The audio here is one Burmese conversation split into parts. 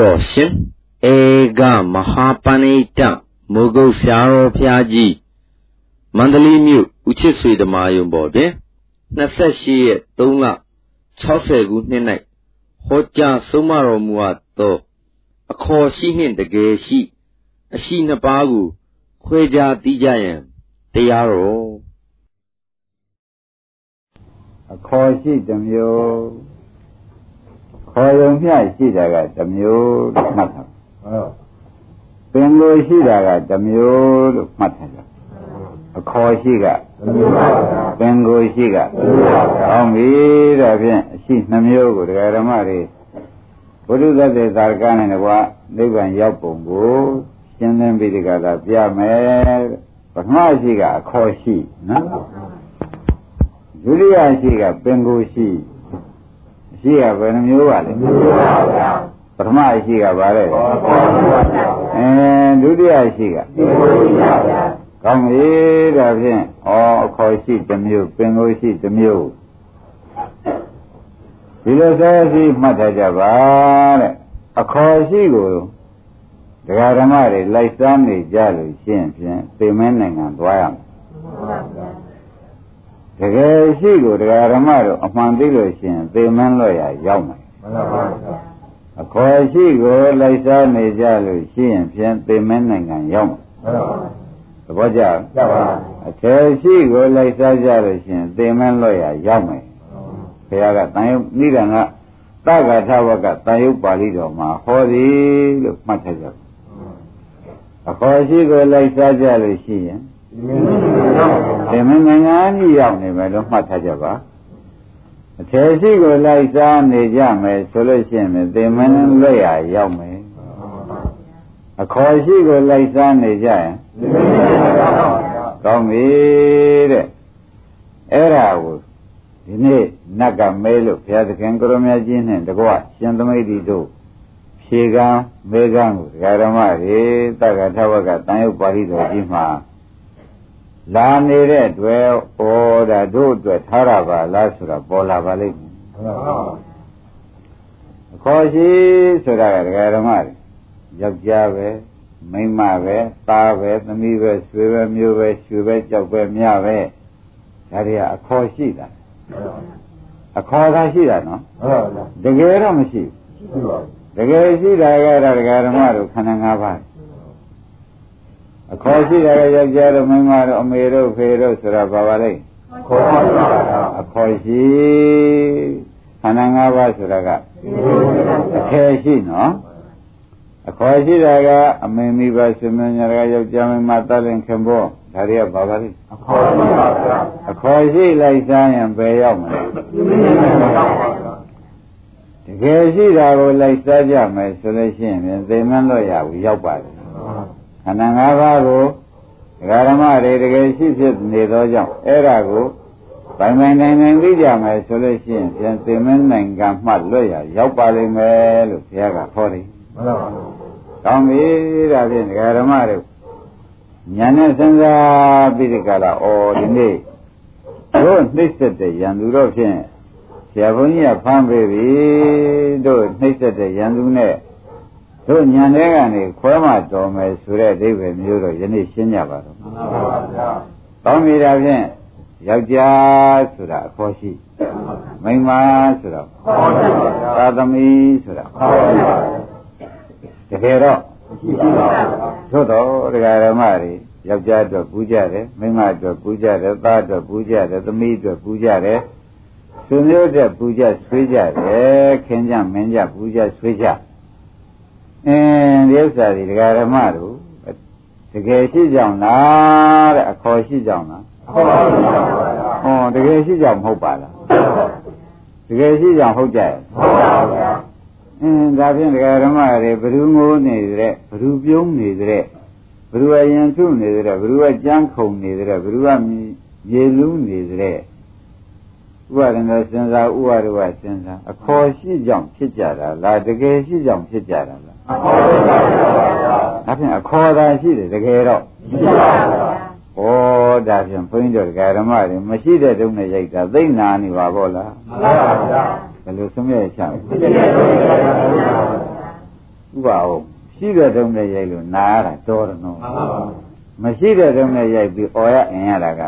တော်ရှင်ဧကမဟာပဏိတမိုးကုတ်ဆရာတော်ဘုရားကြီးမန္တလေးမြို့ဦးချစ်ဆွေဓမာယုံပေါ်တွင်28ရက်3လ60ခုနှစ်၌ဟောကြားဆုံးမတော်မူအပ်သောအခေါ်ရှိနှင့်တကယ်ရှိ အရှိနှစ်ပါးကို ခွဲခြားသိကြရန်တရားတော်အခေါ်ရှိတစ်မျိုး ခေါ်ရုံမျှရှိတာကတစ်မျိုးလို့မှတ်ထားဟုတ်ပင်လိုရှိတာကတစ်မျိုးလို့မှတ်ထားကြအခေါ်ရှိကပင်ကိုရှိကဟောပြီဒါဖြင့်အရှိနှမျိုးကိုတရားဓမ္မတွေဘုရုသတ္တေသာရကနဲ့ကွာနိဗ္ဗာန်ရောက်ပုံကိုရှင်းလင်းပြီးဒီကသာပြမယ်ပထမရှိကအခေါ်ရှိနော်ဒုတိယရှိကပင်ကိုရှိ ရှိကဘယ်နှမျိုးပါလဲပထမရှိကဘာလဲအဲဒုတိယရှိကကောင်းပြီဒါဖြင့်ဩအခေါ်ရှိတစ်မျိုးပင်ကိုရှိတစ်မျိုးဒီလိုဆက်ရှိမှတ်ထားကြပါတဲ့အခေါ်ရှိကိုဒကာဓမ္မတွေလိုက်စားနေကြလို့ရှင်းဖြင့်ပေမင်းနိုင်ငံသွားရမယ် တကယ်ရှိကိုတရားဓမ္မတို့အမှန်သိလို့ရှိရင်သေမန်းလို့ရရောက်မယ်မှန်ပါပါအခေါ်ရှိကိုလိုက်စားနေကြလို့ရှိရင်ဖြင့်သေမန်းနိုင်ငံရောက်မယ်မှန်ပါပါသဘောကျလားပါအထယ်ရှိကိုလိုက်စားကြလို့ရှိရင်သေမန်းလို့ရရောက်မယ်ဘုရားကတန်ရုပ်နိဒံကသက္ကထဝကတန်ရုပ်ပါဠိတော်မှာဟောသည်လို့မှတ်ထားကြအခေါ်ရှိကိုလိုက်စားကြလို့ရှိရင်ဒီမ င်းနိုင်ငံကြီးရောက်နေမယ်လို့မှတ်ထားကြပါအထေရှိကိုလိုက်စားနေကြမယ်ဆိုလို့ရှိရင်သေမင်းလွတ်ရရောက်မယ်အခေါ်ရှိကိုလိုက်စားနေကြရင်ကောင်းပြီတဲ့အဲ့ဒါကိုဒီနေ့နတ်ကမဲလို့ဘုရားသခင်ကိုရမကြီးနဲ့တကွရှင်သမိတ်တီတို့ဖြေကံမဲကံကိုဒကာဓမ္မတွေတက္ကထဝကတန်ရုပ်ပါဠိတော်ကြီးမှာ လာနေတဲ့တွေ့ဩဒါတို့အတွက်ထားရပါလားဆိုတာပေါ်လာပါလိမ့်မယ်အခေါ်ရှိဆိုတာကဒကာဓမ္မတွေယောက်ျားပဲမိန်းမပဲသားပဲသမီးပဲဆွေပဲမျိုးပဲရွှေပဲကြောက်ပဲမြပဲဒါတွေကအခေါ်ရှိတာအခေါ်သာရှိတာနော်တကယ်တော့မရှိဘူးတကယ်ရှိတာကတော့ဒကာဓမ္မတို့ခန္ဓာ၅ပါး အခေါ်ရှိတာကယောက်ျားတို့မိန်းမတို့အမေတို့ဖေတို့ဆိုတာဘာပါလဲခေါ်ပါပါအခေါ်ရှိခန္ဓာ၅ပါးဆိုတာကအထည်ရှိနော်အခေါ်ရှိတာကအမေမိဘဆွေမျိုးညာကယောက်ျားမိန်းမတတ်လင်ခင်ဘောဒါတွေကဘာပါလဲအခေါ်ရှိပါဗျာအခေါ်ရှိလိုက်စားရင်ဘယ်ရောက်မလဲတကယ်ရှိတာကိုလိုက်စားကြမယ်ဆိုလို့ရှိရင်သေမန်းလို့ရဘူးရောက်ပါတယ် ခန္ဓာ၅ပါးကိုဒကာဓမ္မတွေတကယ်ရှိဖြစ်နေသောကြောင့်အဲ့ဒါကိုပိုင်ပိုင်နိုင်နိုင်သိကြမယ်ဆိုလို့ရှိရင်ပြန်သိမင်းနိုင်ငံမှလွတ်ရရောက်ပါလိမ့်မယ်လို့ဘုရားကဟောတယ်မှန်ပါပါကောင်းပြီဒါဖြင့်ဒကာဓမ္မတွေညာနဲ့စဉ်းစားပြီးဒီကလာဩဒီနေ့တို့နှိမ့်ဆက်တဲ့ရန်သူတော့ဖြင့်ဆရာဘုန်းကြီးကဖမ်းပေးပြီတို့နှိမ့်ဆက်တဲ့ရန်သူနဲ့ တို့ညံတဲ့ကနေခွဲမှတော်မယ်ဆိုတဲ့အိဗယ်မျိုးတော့ယနေ့ရှင်းကြပါတော့မှန်ပါပါဗျာတောင်းမိတာဖြင့်ယောက်ျားဆိုတာအခေါ်ရှိမိန်းမဆိုတာခေါ်ရှိပါဗျာသာသမီဆိုတာခေါ်ရှိပါဗျာတကယ်တော့ရှိပါပါသို့တော့ဒကာရမတွေယောက်ျားအတွက်ပူကြတယ်မိန်းမအတွက်ပူကြတယ်သားအတွက်ပူကြတယ်သမီးအတွက်ပူကြတယ်သူမျိုးအတွက်ပူကြဆွေးကြတယ်ခင်ကြမင်းကြပူကြဆွေးကြ အင်းဒီဥစ္စာတွေဒကာဓမ္မတို့တကယ်ရှိကြောင်လားတဲ့အခေါ်ရှိကြောင်လားအခေါ်ရှိကြောင်ပါဗျာဟောတကယ်ရှိကြောင်မဟုတ်ပါလားတကယ်ရှိကြောင်ဟုတ်ကြရဲ့ဟုတ်ပါဗျာအင်းဒါဖြင့်ဒကာဓမ္မတွေဘ ᱹ ငိုးနေတဲ့ဘ ᱹ ပြုံးနေတဲ့ဘ ᱹ အရင်ထုနေတဲ့ဘ ᱹကြမ်းခုန်နေတဲ့ဘ ᱹမြေလူးနေတဲ့ဥပါဒနာစဉ်းစားဥပါဒဝစဉ်းစားအခေါ်ရှိကြောင်ဖြစ်ကြတာလားတကယ်ရှိကြောင်ဖြစ်ကြတာလား အခေါ်ပါဗျာဒါဖြင့်အခေါ်သာရှိတယ်တကယ်တော့မရှိပါဘူးဩဒါဖြင့်ဘုန်းကြီးတို့ဓမ္မတွေမရှိတဲ့တုန်းနဲ့ရိုက်တာသိနာနေပါဘောလားမှန်ပါဗျာဘယ်လိုဆုံးမြတ်ချလဲဥပအောင်ရှိတဲ့တုံးနဲ့ရိုက်လို့နာရတာတော်တယ်နော်မှန်ပါပါမရှိတဲ့တုံးနဲ့ရိုက်ပြီးអော်ရအင်ရတာက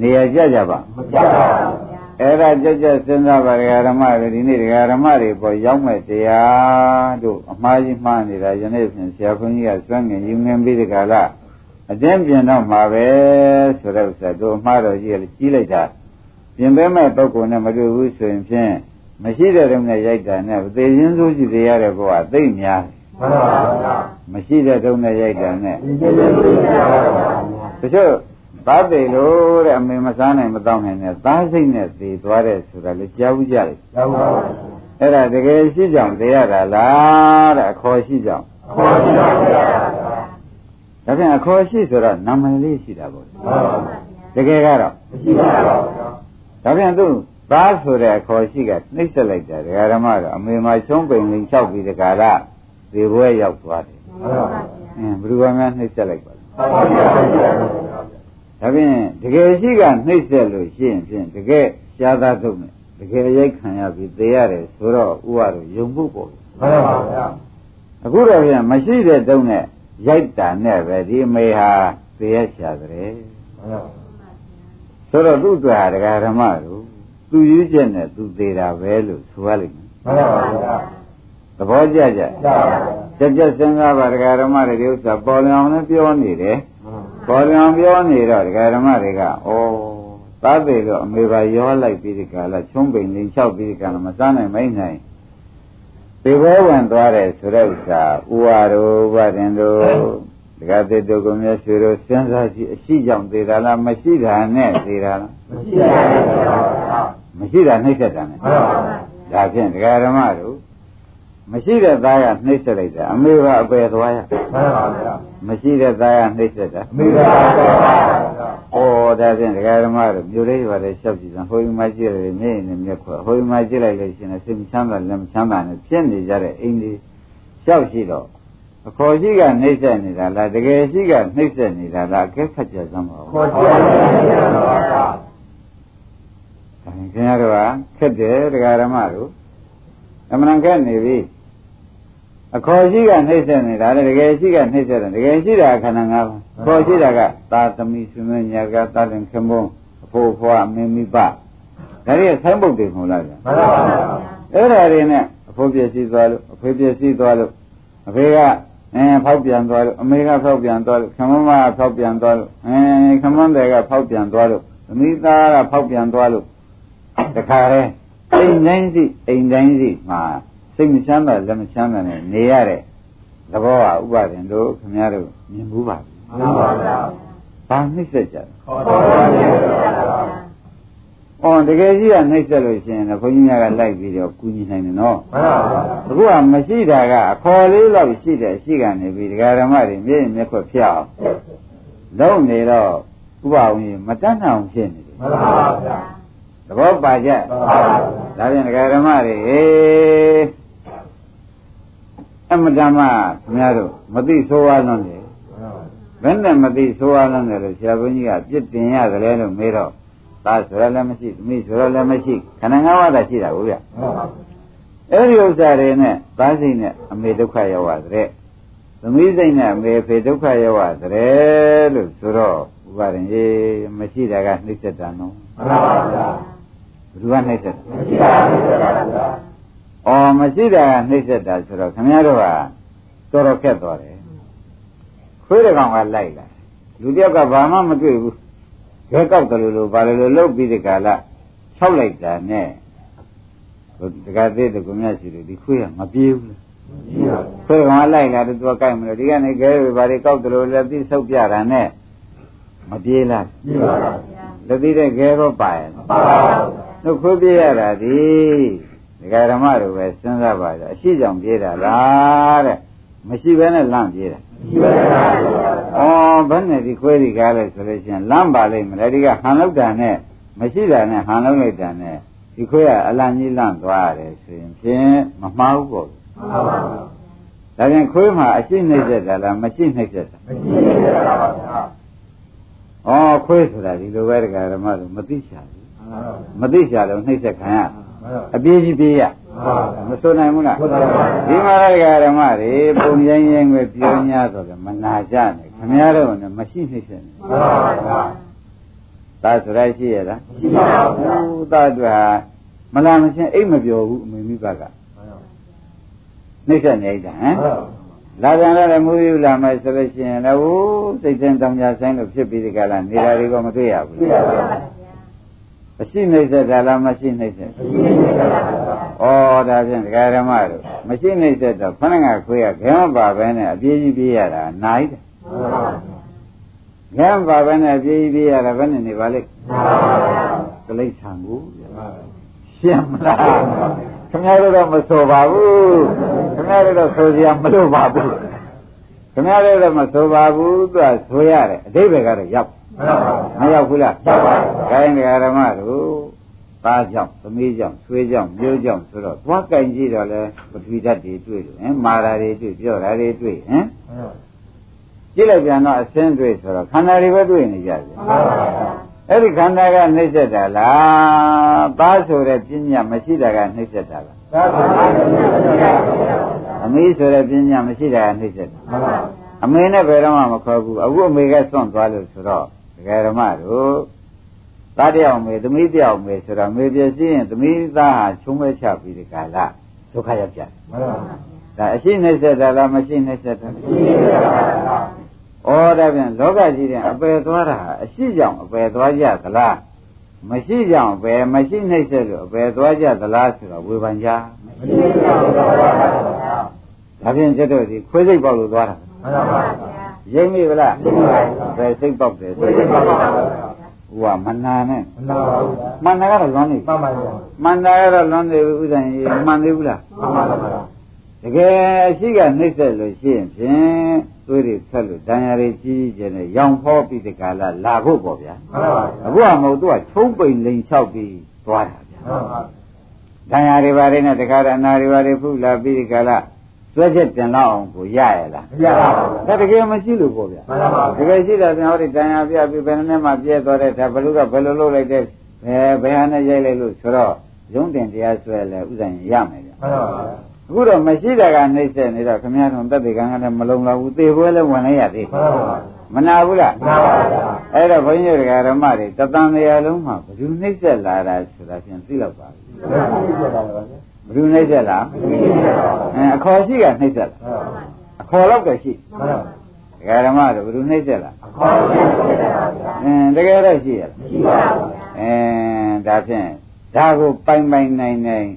နေရာကြကြပါမကြပါဘူး အဲ့ဒါကြကြစဉ်းစားပါဒကာဓမ္မတွေဒီနေ့ဒကာဓမ္မတွေပေါ်ရောက်မဲ့တရားတို့အမှားကြီးမှားနေတာယနေ့ဖြင့်ဆရာဘုန်းကြီးကစွန့်ငင်ယူငင်ပြီးဒီကလာအတင်းပြင်တော့မှာပဲဆိုတဲ့ဥစ္စာတို့အမှားတော်ကြီးကကြီးလိုက်တာပြင်ပေးမဲ့ပုဂ္ဂိုလ်နဲ့မတွေ့ဘူးဆိုရင်ဖြင့်မရှိတဲ့တုန်းကရိုက်တာနဲ့သေခြင်းစိုးကြည့်သေးရတဲ့ကောကသိမ့်များမှန်ပါဗျာမရှိတဲ့တုန်းကရိုက်တာနဲ့ဒီကျေ ကျေလေးကြပါပါတချို့သားသေးလို့တဲ့အမေမစားနိုင်မတော့နိုင်တဲ့သားစိတ်နဲ့သေသွားတဲ့ဆိုတာလေကြားဘူးကြတယ်ရောက်ပါပါအဲ့ဒါတကယ်ရှိကြောင်တရားတာလားတဲ့အခေါ်ရှိကြောင်ခေါ်ကြည့်ပါဗျာဒါပြန်အခေါ်ရှိဆိုတော့နာမည်လေးရှိတာပေါ့မှန်ပါပါတကယ်ကတော့မရှိပါဘူးဗျာဒါပြန်သူသားဆိုတဲ့အခေါ်ရှိကနှိမ့်ဆက်လိုက်တာဒကာဓမ္မတော့အမေမှာချုံးပိန်လင်းလျှောက်ပြီးတကာလသေဘွဲရောက်သွားတယ်မှန်ပါပါအင်းဘယ်သူကမှနှိမ့်ဆက်လိုက်ပါလဲမှန်ပါဗျာ ဒါပြန်တကယ်ရှိကနှိမ့်ဆက်လို့ရှိရင်ဖြင့်တကယ်ရှားသားထုတ်နဲ့တကယ်ရိုက်ခံရပြီးသေရတယ်ဆိုတော့ဥပါတော့ယုံမှုပေါ့မှန်ပါဗျာအခုတော့ပြန်မရှိတဲ့တုံးနဲ့ရိုက်တာနဲ့ပဲဒီအမေဟာသေရရှာတယ်မှန်ပါဆိုတော့သူ့အတွက်ဟာဒကာဓမ္မတို့သူယူချက်နဲ့သူသေးတာပဲလို့ဆိုရလိမ့်မယ်မှန်ပါဗျာသဘောကျကြကြပါပါကြက်ကြက်စဉ်းစားပါဒကာဓမ္မတွေဒီဥစ္စာပေါ်လျောင်လည်းပြောနေတယ် ပေါ်လျောင်ပြောနေတော့ဒကာဓမ္မတွေကဩသားသေးတော့အမေပါရောလိုက်ပြီးဒီကလာချုံးပိန်နေလျှောက်ပြီးဒီကလာမစားနိုင်မိတ်နိုင်ဒီဘောဝင်သွားတယ်ဆိုတဲ့ဥစ္စာဥဝါတို့ဗဒင်တို့ဒကာသေးတို့ကမြတ်ရွှေတို့စဉ်းစားကြည့်အရှိကြောင့်သေးတာလားမရှိတာနဲ့သေးတာလားမရှိပါဘူးဗျာမရှိတာနှိမ့်ဆက်တာနဲ့မှန်ပါပါဒါဖြင့်ဒကာဓမ္မတို့ မရှိတဲ့သားကနှိမ့်ဆက်လိုက်တာအမေကအပယ်သွားရမှန်ပါဗျာမရှိတဲ့သားကနှိမ့်ဆက်တာမိပါပါဗျာဩဒါဖြင့်ဒကာဓမ္မတို့မျိုးလေးပါလေလျှောက်ကြည့်စမ်းဟိုဒီမှာကြည့်ရတယ်မျက်ရည်နဲ့မျက်ခွဟိုဒီမှာကြည့်လိုက်လို့ရှိရင်စိတ်မချမ်းသာလက်မချမ်းသာနဲ့ဖြစ်နေကြတဲ့အိမ်လေးလျှောက်ရှိတော့အခေါ်ရှိကနှိမ့်ဆက်နေတာလားတကယ်ရှိကနှိမ့်ဆက်နေတာလားအကဲခတ်ကြစမ်းပါဦးခေါ်ကြည့်ပါဗျာ။ခင်ဗျားတို့ကခက်တယ်တရားဓမ္မတို့ အမှန်ခက်နေပြီ။အခေါ်ရှိကနှိမ့်ဆက်နေတာလေတကယ်ရှိကနှိမ့်ဆက်တယ်တကယ်ရှိတာခန္ဓာ၅ပါး။ခေါ်ရှိတာကသာသမီဆွေမျိုးညာကသာလင်ခင်မုန်းအဖိုးဖွားမင်းမိဘဒါတွေဆိုင်းပုတ်တွေမဟုတ်လားဗျာမှန်ပါဗျာ။အဲ့ဒါတွေနဲ့အဖိုးပြည့်စည်သွားလို့အဖေပြည့်စည်သွားလို့အဖေကအဲဖောက်ပြန်သွားလို့အမေကဖောက်ပြန်သွားလို့ခမမကဖောက်ပြန်သွားလို့အဲခမန်းတွေကဖောက်ပြန်သွားလို့သမီးသားကဖောက်ပြန်သွားလို့တခါတည်း အိမ်တိုင်းစီအိမ်တိုင်းစီမှာစိတ်မချမ်းသာလက်မချမ်းသာနဲ့နေရတဲ့သဘောကဥပါဒင်တို့ခင်ဗျားတို့မြင်ဘူးပါဘူးမှန်ပါဗျာ။ဘာနှိမ့်ဆက်ကြလဲခေါ်ပါဗျာ။အော်တကယ်ကြီးကနှိမ့်ဆက်လို့ရှိရင်လည်းဘုန်းကြီးများကလိုက်ပြီးတော့ကူညီနိုင်တယ်နော်မှန်ပါဗျာ။အခုကမရှိတာကအခေါ်လေးလောက်ရှိတဲ့အရှိကနေပြီးဒကာဓမ္မတွေမျက်ရင်မျက်ခွက်ဖျက်အောင်လုံးနေတော့ဥပအောင်ကြီးမတတ်နိုင်အောင်ဖြစ်နေတယ်မှန်ပါဗျာ။သ ဘောပါကြမှန်ပါဗျာ။ဒါပြန်ဒကာဓမ္မတွေဟေးအမတမခင်ဗျားတို့မသိဆိုးရလွန်းတယ်ဘယ်နဲ့မသိဆိုးရလွန်းတယ်လို့ဆရာဘုန်းကြီးကပြစ်တင်ရတယ်လို့မေးတော့သားဆိုရလည်းမရှိသမီးဆိုရလည်းမရှိခန္ဓာငါးပါးသာရှိတာကိုဗျအဲ့ဒီဥစ္စာတွေနဲ့သားစိတ်နဲ့အမေဒုက္ခရောက်ရတဲ့သမီးစိတ်နဲ့အမေဖေဒုက္ခရောက်ရတဲ့လို့ဆိုတော့ဥပါရင်အေးမရှိတာကနှိမ့်ဆက်တာနော်မှန်ပါဗျာဘယ် သူကနှိမ့်ဆက်တာမရှိပါဘူးဗျာ။အော်မရှိတာကနှိမ့်ဆက်တာဆိုတော့ခင်ဗျားတို့ကတော်တော်ခက်သွားတယ်။ခွေးတစ်ကောင်ကလိုက်လာ။လူတစ်ယောက်ကဘာမှမတွေ့ဘူး။ခဲကောက်တယ်လို့လို့ဘာလို့လို့လှုပ်ပြီးဒီကလာ၆လိုက်တာနဲ့ဟိုတကယ်သေးတယ်ကိုမြတ်ရှိတယ်ဒီခွေးကမပြေးဘူးလေမရှိပါဘူး။ခွေးကောင်ကလိုက်လာတယ်သူကကြိုက်မလို့ဒီကနေ့ခဲဘာတွေကောက်တယ်လို့လက်ပြီးဆုပ်ပြတာနဲ့မပြေးလားမရှိပါဘူး။လက်ပြီးတဲ့ခဲတော့ပါရဲ့မှန်ပါ ဗျာ။တို့ခွေးပြေးရတာဒီဒကာဓမ္မတို့ပဲစဉ်းစားပါကြအရှိကြောင်ပြေးတာလားတဲ့မရှိဘဲနဲ့လန့်ပြေးတာမရှိပါဘူး။အော်ဘယ်နဲ့ဒီခွေးဒီကားလဲဆိုလို့ရှိရင်လမ်းပါလိမ့်မလဲဒီကဟန်လောက်တာနဲ့မရှိတာနဲ့ဟန်လောက်လိုက်တာနဲ့ဒီခွေးကအလံကြီးလန့်သွားရတယ်ဆိုရင်ဖြင့်မမှားဘူးပေါ့မှန်ပါဗျာ။ဒါပြန်ခွေးမှာအရှိနှိမ့်ဆက်တာလားမရှိနှိမ့်ဆက်တာမရှိပါဘူးဗျာ။အော်ခွေးဆိုတာဒီလိုပဲဒကာဓမ္မတို့မသိချာဘူး။ မသိချာလို့နှိမ့်ဆက်ခံရမှန်ပါအပြေးကြီးပြေးရမှမဆိုနိုင်ဘူးလားဟုတ်ပါဘူးဒီမှာလည်းဓမ္မတွေပုံရင်းရင်းပဲပြော냐ဆိုတော့မနာကြနဲ့ခမည်းတော်ကလည်းမရှိနှိမ့်ဆက်နေမှန်ပါဗျာသာဆိုရရှိရလားရှိပါဗျာဟိုသာတို့ဟာမလာမချင်းအိတ်မပြောဘူးအမေမိဘကနှိမ့်ဆက်နေကြဟမ်လာပြန်လာလည်းမူယူလာမယ်ဆိုလို့ရှိရင်လည်းဟိုစိတ်ချင်းတောင်ကြဆိုင်လို့ဖြစ်ပြီးဒီကလာနေတာတွေကမတွေ့ရဘူးရှိပါဗျာ မရှိနှိမ့်ဆက်တာလားမရှိနှိမ့်ဆက်ရှိပါဗျာဩဒါဖြင့်ဒကာဓမ္မတို့မရှိနှိမ့်ဆက်တော့ခဏငါခွေးရခဲမပါပဲနဲ့အပြေးကြီးပြေးရတာနိုင်တယ်မှန်ပါဗျာခဲမပါပဲနဲ့အပြေးကြီးပြေးရတာဘယ်နဲ့နေပါလိမ့်မှန်ပါဗျာကလိษံကိုရှင်းမလားခင်ဗျားတို့တော့မဆိုပါဘူးခင်ဗျားတို့တော့ဆိုစရာမလိုပါဘူးခင်ဗျားတို့တော့မဆိုပါဘူးသူကဆိုရတယ်အတိဘယ်ကတော့ရောက် မှန်ပါဗျာမရောက်ဘူးလားရောက်ပါခိုင်းတရားဓမ္မတို့သားကြောင့်သမီးကြောင့်ဆွေးကြောင့်မျိုးကြောင့်ဆိုတော့သွားကင်ကြည့်တော့လဲပထဝီဓာတ်တွေတွေ့လို့ဟင်မာတာတွေတွေ့ပြောတာတွေတွေ့ဟင်ကြည့်လိုက်ပြန်တော့အစင်းတွေ့ဆိုတော့ခန္ဓာတွေပဲတွေ့နေကြတယ်မှန်ပါဗျာအဲ့ဒီခန္ဓာကနှိမ့်ဆက်တာလားသားဆိုတဲ့ပညာမရှိတာကနှိမ့်ဆက်တာလားသာသနာ့ရှင်ဗျာအမေဆိုတဲ့ပညာမရှိတာကနှိမ့်ဆက်တာမှန်ပါအမေနဲ့ဘယ်တော့မှမခေါ်ဘူးအခုအမေကစွန့်သွားလို့ဆိုတော့ ဒကာဓမ္မတို့သားတယောက်မေသမီးတယောက်မေဆိုတော့မေပြည့်စည်ရင်သမီးသားဟာချုံးမဲချပြီးဒီကလာဒုက္ခရောက်ကြတယ်မှန်ပါဒါအရှိနှိမ့်ဆက်တာလားမရှိနှိမ့်ဆက်တာလားရှိပါဗျာဩဒါပြန်လောကကြီးတဲ့အပယ်သွားတာဟာအရှိကြောင့်အပယ်သွားကြသလားမရှိကြောင့်အပယ်မရှိနှိမ့်ဆက်လို့အပယ်သွားကြသလားဆိုတော့ဝေဖန်ကြမရှိပါဘူးဗျာဒါဖြင့်ကျွတ်တို့ဒီခွေးစိတ်ပေါက်လို့သွားတာမှန်ပါဗျာရိမ့်မိဗလားရိပ် မိပါဘူးဘယ်စိတ်ပေါက်တယ်သိပါပါဗျာဟိုကမနာနဲ့မှန်ပါဘူးဗျာမန္တကတော့လွန်နေမှန်ပါဗျာမန္တကတော့လွန်နေပြီဥဒ္ဒံကြီးမှန်သေးဘူးလားမှန်ပါဗျာတကယ်အရှိကနှိမ့်ဆက်လို့ရှိရင်ဖြင့်သွေးတွေဆက်လို့ဒဏ်ရာတွေကြီးကြီးကျယ်နဲ့ရောင်ဖောပြီးဒီကလာလာဖို့ပေါ့ဗျာမှန်ပါဗျာအခုကမဟုတ်သူကချုံးပိန်လိန်လျှောက်ပြီးသွားတာဗျာမှန်ပါဒဏ်ရာတွေပါတွေနဲ့တခါတည်းအနာတွေပါတွေဖုလာပြီးဒီကလာ စွဲချက်တင်လောက်အောင်ကိုရရလားမရပါဘူးဒါတကယ်မရှိလို့ပေါ့ဗျာမှန်ပါတကယ်ရှိတာပြန်ဟောဒီတန်ရာပြပြီးဘယ်နဲ့မှပြဲသွားတဲ့ဒါဘလူကဘယ်လိုလုပ်လိုက်တဲ့ဘယ်ဘယ်ဟာနဲ့ရိုက်လိုက်လို့ဆိုတော့ရုံးတင်တရားဆွဲလဲဥစ္စာရင်ရမယ်ဗျမှန်ပါဗျာအခုတော့မရှိတာကနှိမ့်ဆက်နေတော့ခမည်းတော်တက်တေကံကလည်းမလုံလောက်ဘူးသေပွဲလည်းဝင်လိုက်ရသေးမှန်ပါဗျာမနာဘူးလားမှန်ပါဗျာအဲ့တော့ဘုန်းကြီးတို့ဓမ္မတွေတသံတရားလုံးမှာဘယ်သူနှိမ့်ဆက်လာတာဆိုတာဖြင့်သိလောက်ပါဘူးမရှိပါ ဘူးဗျာဘယ်သူနှိမ့်ဆက်လာမရှိပါဘူးအဲအခေါ်ရှိကနှိမ့်ဆက်လာမှန်ပါအခေါ်တော့ကရှိမှန်ပါဒကာဓမ္မတို့ဘယ်သူနှိမ့်ဆက်လာအခေါ်ရှိပါဗျာအင်းတကယ်တော့ရှိရလားရှိပါဘူးဗျာအဲဒါဖြင့်ဒါကိုပိုင်ပိုင်နိုင်နိုင်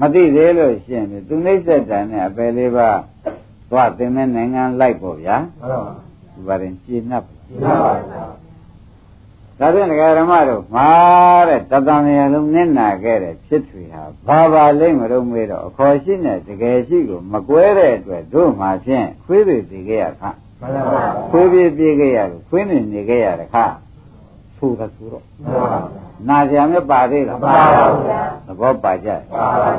မသိသေးလို့ရှိရင်သူနှိမ့်ဆက်တာနဲ့အပယ်လေးပါသွားသင်တဲ့နိုင်ငံလိုက်ပေါ့ဗျာမှန်ပါဒီပါရင်ရှင်း납ရှိပါဗျာ ဒါဖြင့်ဒကာဓမ္မတို့မာတဲ့တသံရလုံးနစ်နာခဲ့တဲ့ဖြစ်ထွေဟာဘာပါလိမ့်မလို့မေးတော့အခေါ်ရှိနဲ့တကယ်ရှိကိုမကွဲတဲ့အတွက်တို့မှဖြင့်ခွေးတွေသိခဲ့ရခမှန်ပါဗျာခွေးပြေးပြေးခဲ့ရလို့ခွေးနေနေခဲ့ရတဲ့ခဆိုတာဆိုတော့မှန်ပါဗျာနာကြမပါသေးလားမှန်ပါဗျာသဘောပါကြတယ်ပါပါ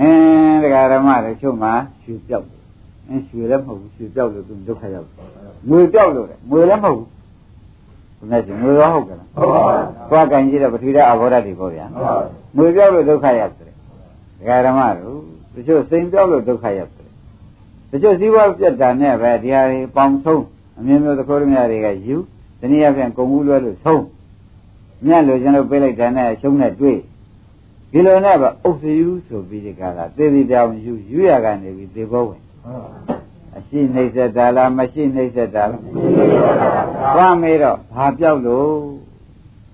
အင်းတရားဓမ္မတွေချုပ်မှာရွှေပြောက်တယ်အင်းရွှေလည်းမဟုတ်ဘူးရွှေပြောက်လို့သူဒုက္ခရောက်တယ်ငွေပြောက်လို့တယ်ငွေလည်းမဟုတ်ဘူး ဘယ်နဲ့ကျငွေရောဟုတ်ကလားဟုတ်ပါဗျာသွားကင်ကြည့်တော့ပထဝီဓာတ်အဘောဓာတ်တွေပေါ့ဗျာဟုတ်ပါငွေပြောက်လို့ဒုက္ခရောက်တယ်တရားဓမ္မတို့တချို့စိန်ပြောက်လို့ဒုက္ခရောက်တယ်တချို့စည်းဝါးပြတ်တာနဲ့ပဲဒီဟာတွေပေါင်ဆုံးအမျိုးမျိုးသခိုးရမြတွေကယူတနည်းအားဖြင့်ကုံမှုလွဲလို့ဆုံးမြတ်လို့ကျွန်တော်ပြေးလိုက်တာနဲ့ရှုံးနဲ့တွေ့ဒီလိုနဲ့ပဲအုပ်စယူဆိုပြီးဒီကလာသေသေးတောင်ယူယူရကနေပြီးသေဘောဝင် အရှိနှိမ့်ဆက်တာလားမရှိနှိမ့်ဆက်တာလားသွားမေးတော့ဘာပြောက်လို့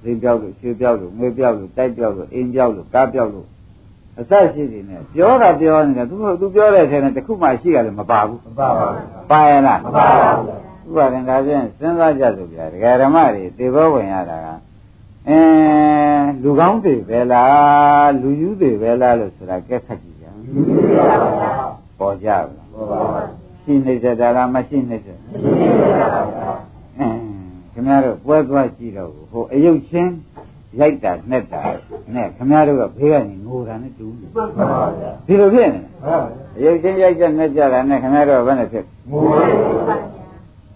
သိပြောက်လို့ရွှေပြောက်လို့ငွေပြောက်လို့တိုက်ပြောက်လို့အိမ်ပြောက်လို့ကားပြောက်လို့အစရှိနေတယ်ပြောတာပြောနေတယ်သူသူပြောတဲ့အထဲနဲ့တစ်ခုမှရှိရလည်းမပါဘူးမပါပါဘူးပါရလားမပါပါဘူးဥပါရင်ဒါဖြင့်စဉ်းစားကြစို့ဗျာဒကာဓမ္မတွေသေဘောဝင်ရတာကအင်းလူကောင်းတွေပဲလားလူယူတွေပဲလားလို့ဆိုတာကဲခတ်ကြည့်ကြမရှိပါဘူးဗျာပေါ်ကြဘူးလားဟုတ်ပါဘူး ရှိနေကြတာလားမရှိနေကြမရှိပါဘူးဗျာအင်းခင်ဗျားတို့ပွဲသွားကြည့်တော့ဟိုအယုတ်ချင်းရိုက်တာနှက်တာနဲ့ခင်ဗျားတို့ကဘေးကနေငိုတာနဲ့တူနေမှန်ပါဗျာဒီလိုဖြစ်နေဟုတ်ပါဘူးအယုတ်ချင်းရိုက်ကြနှက်ကြတာနဲ့ခင်ဗျားတို့ကဘယ်နဲ့ဖြစ်ငိုရ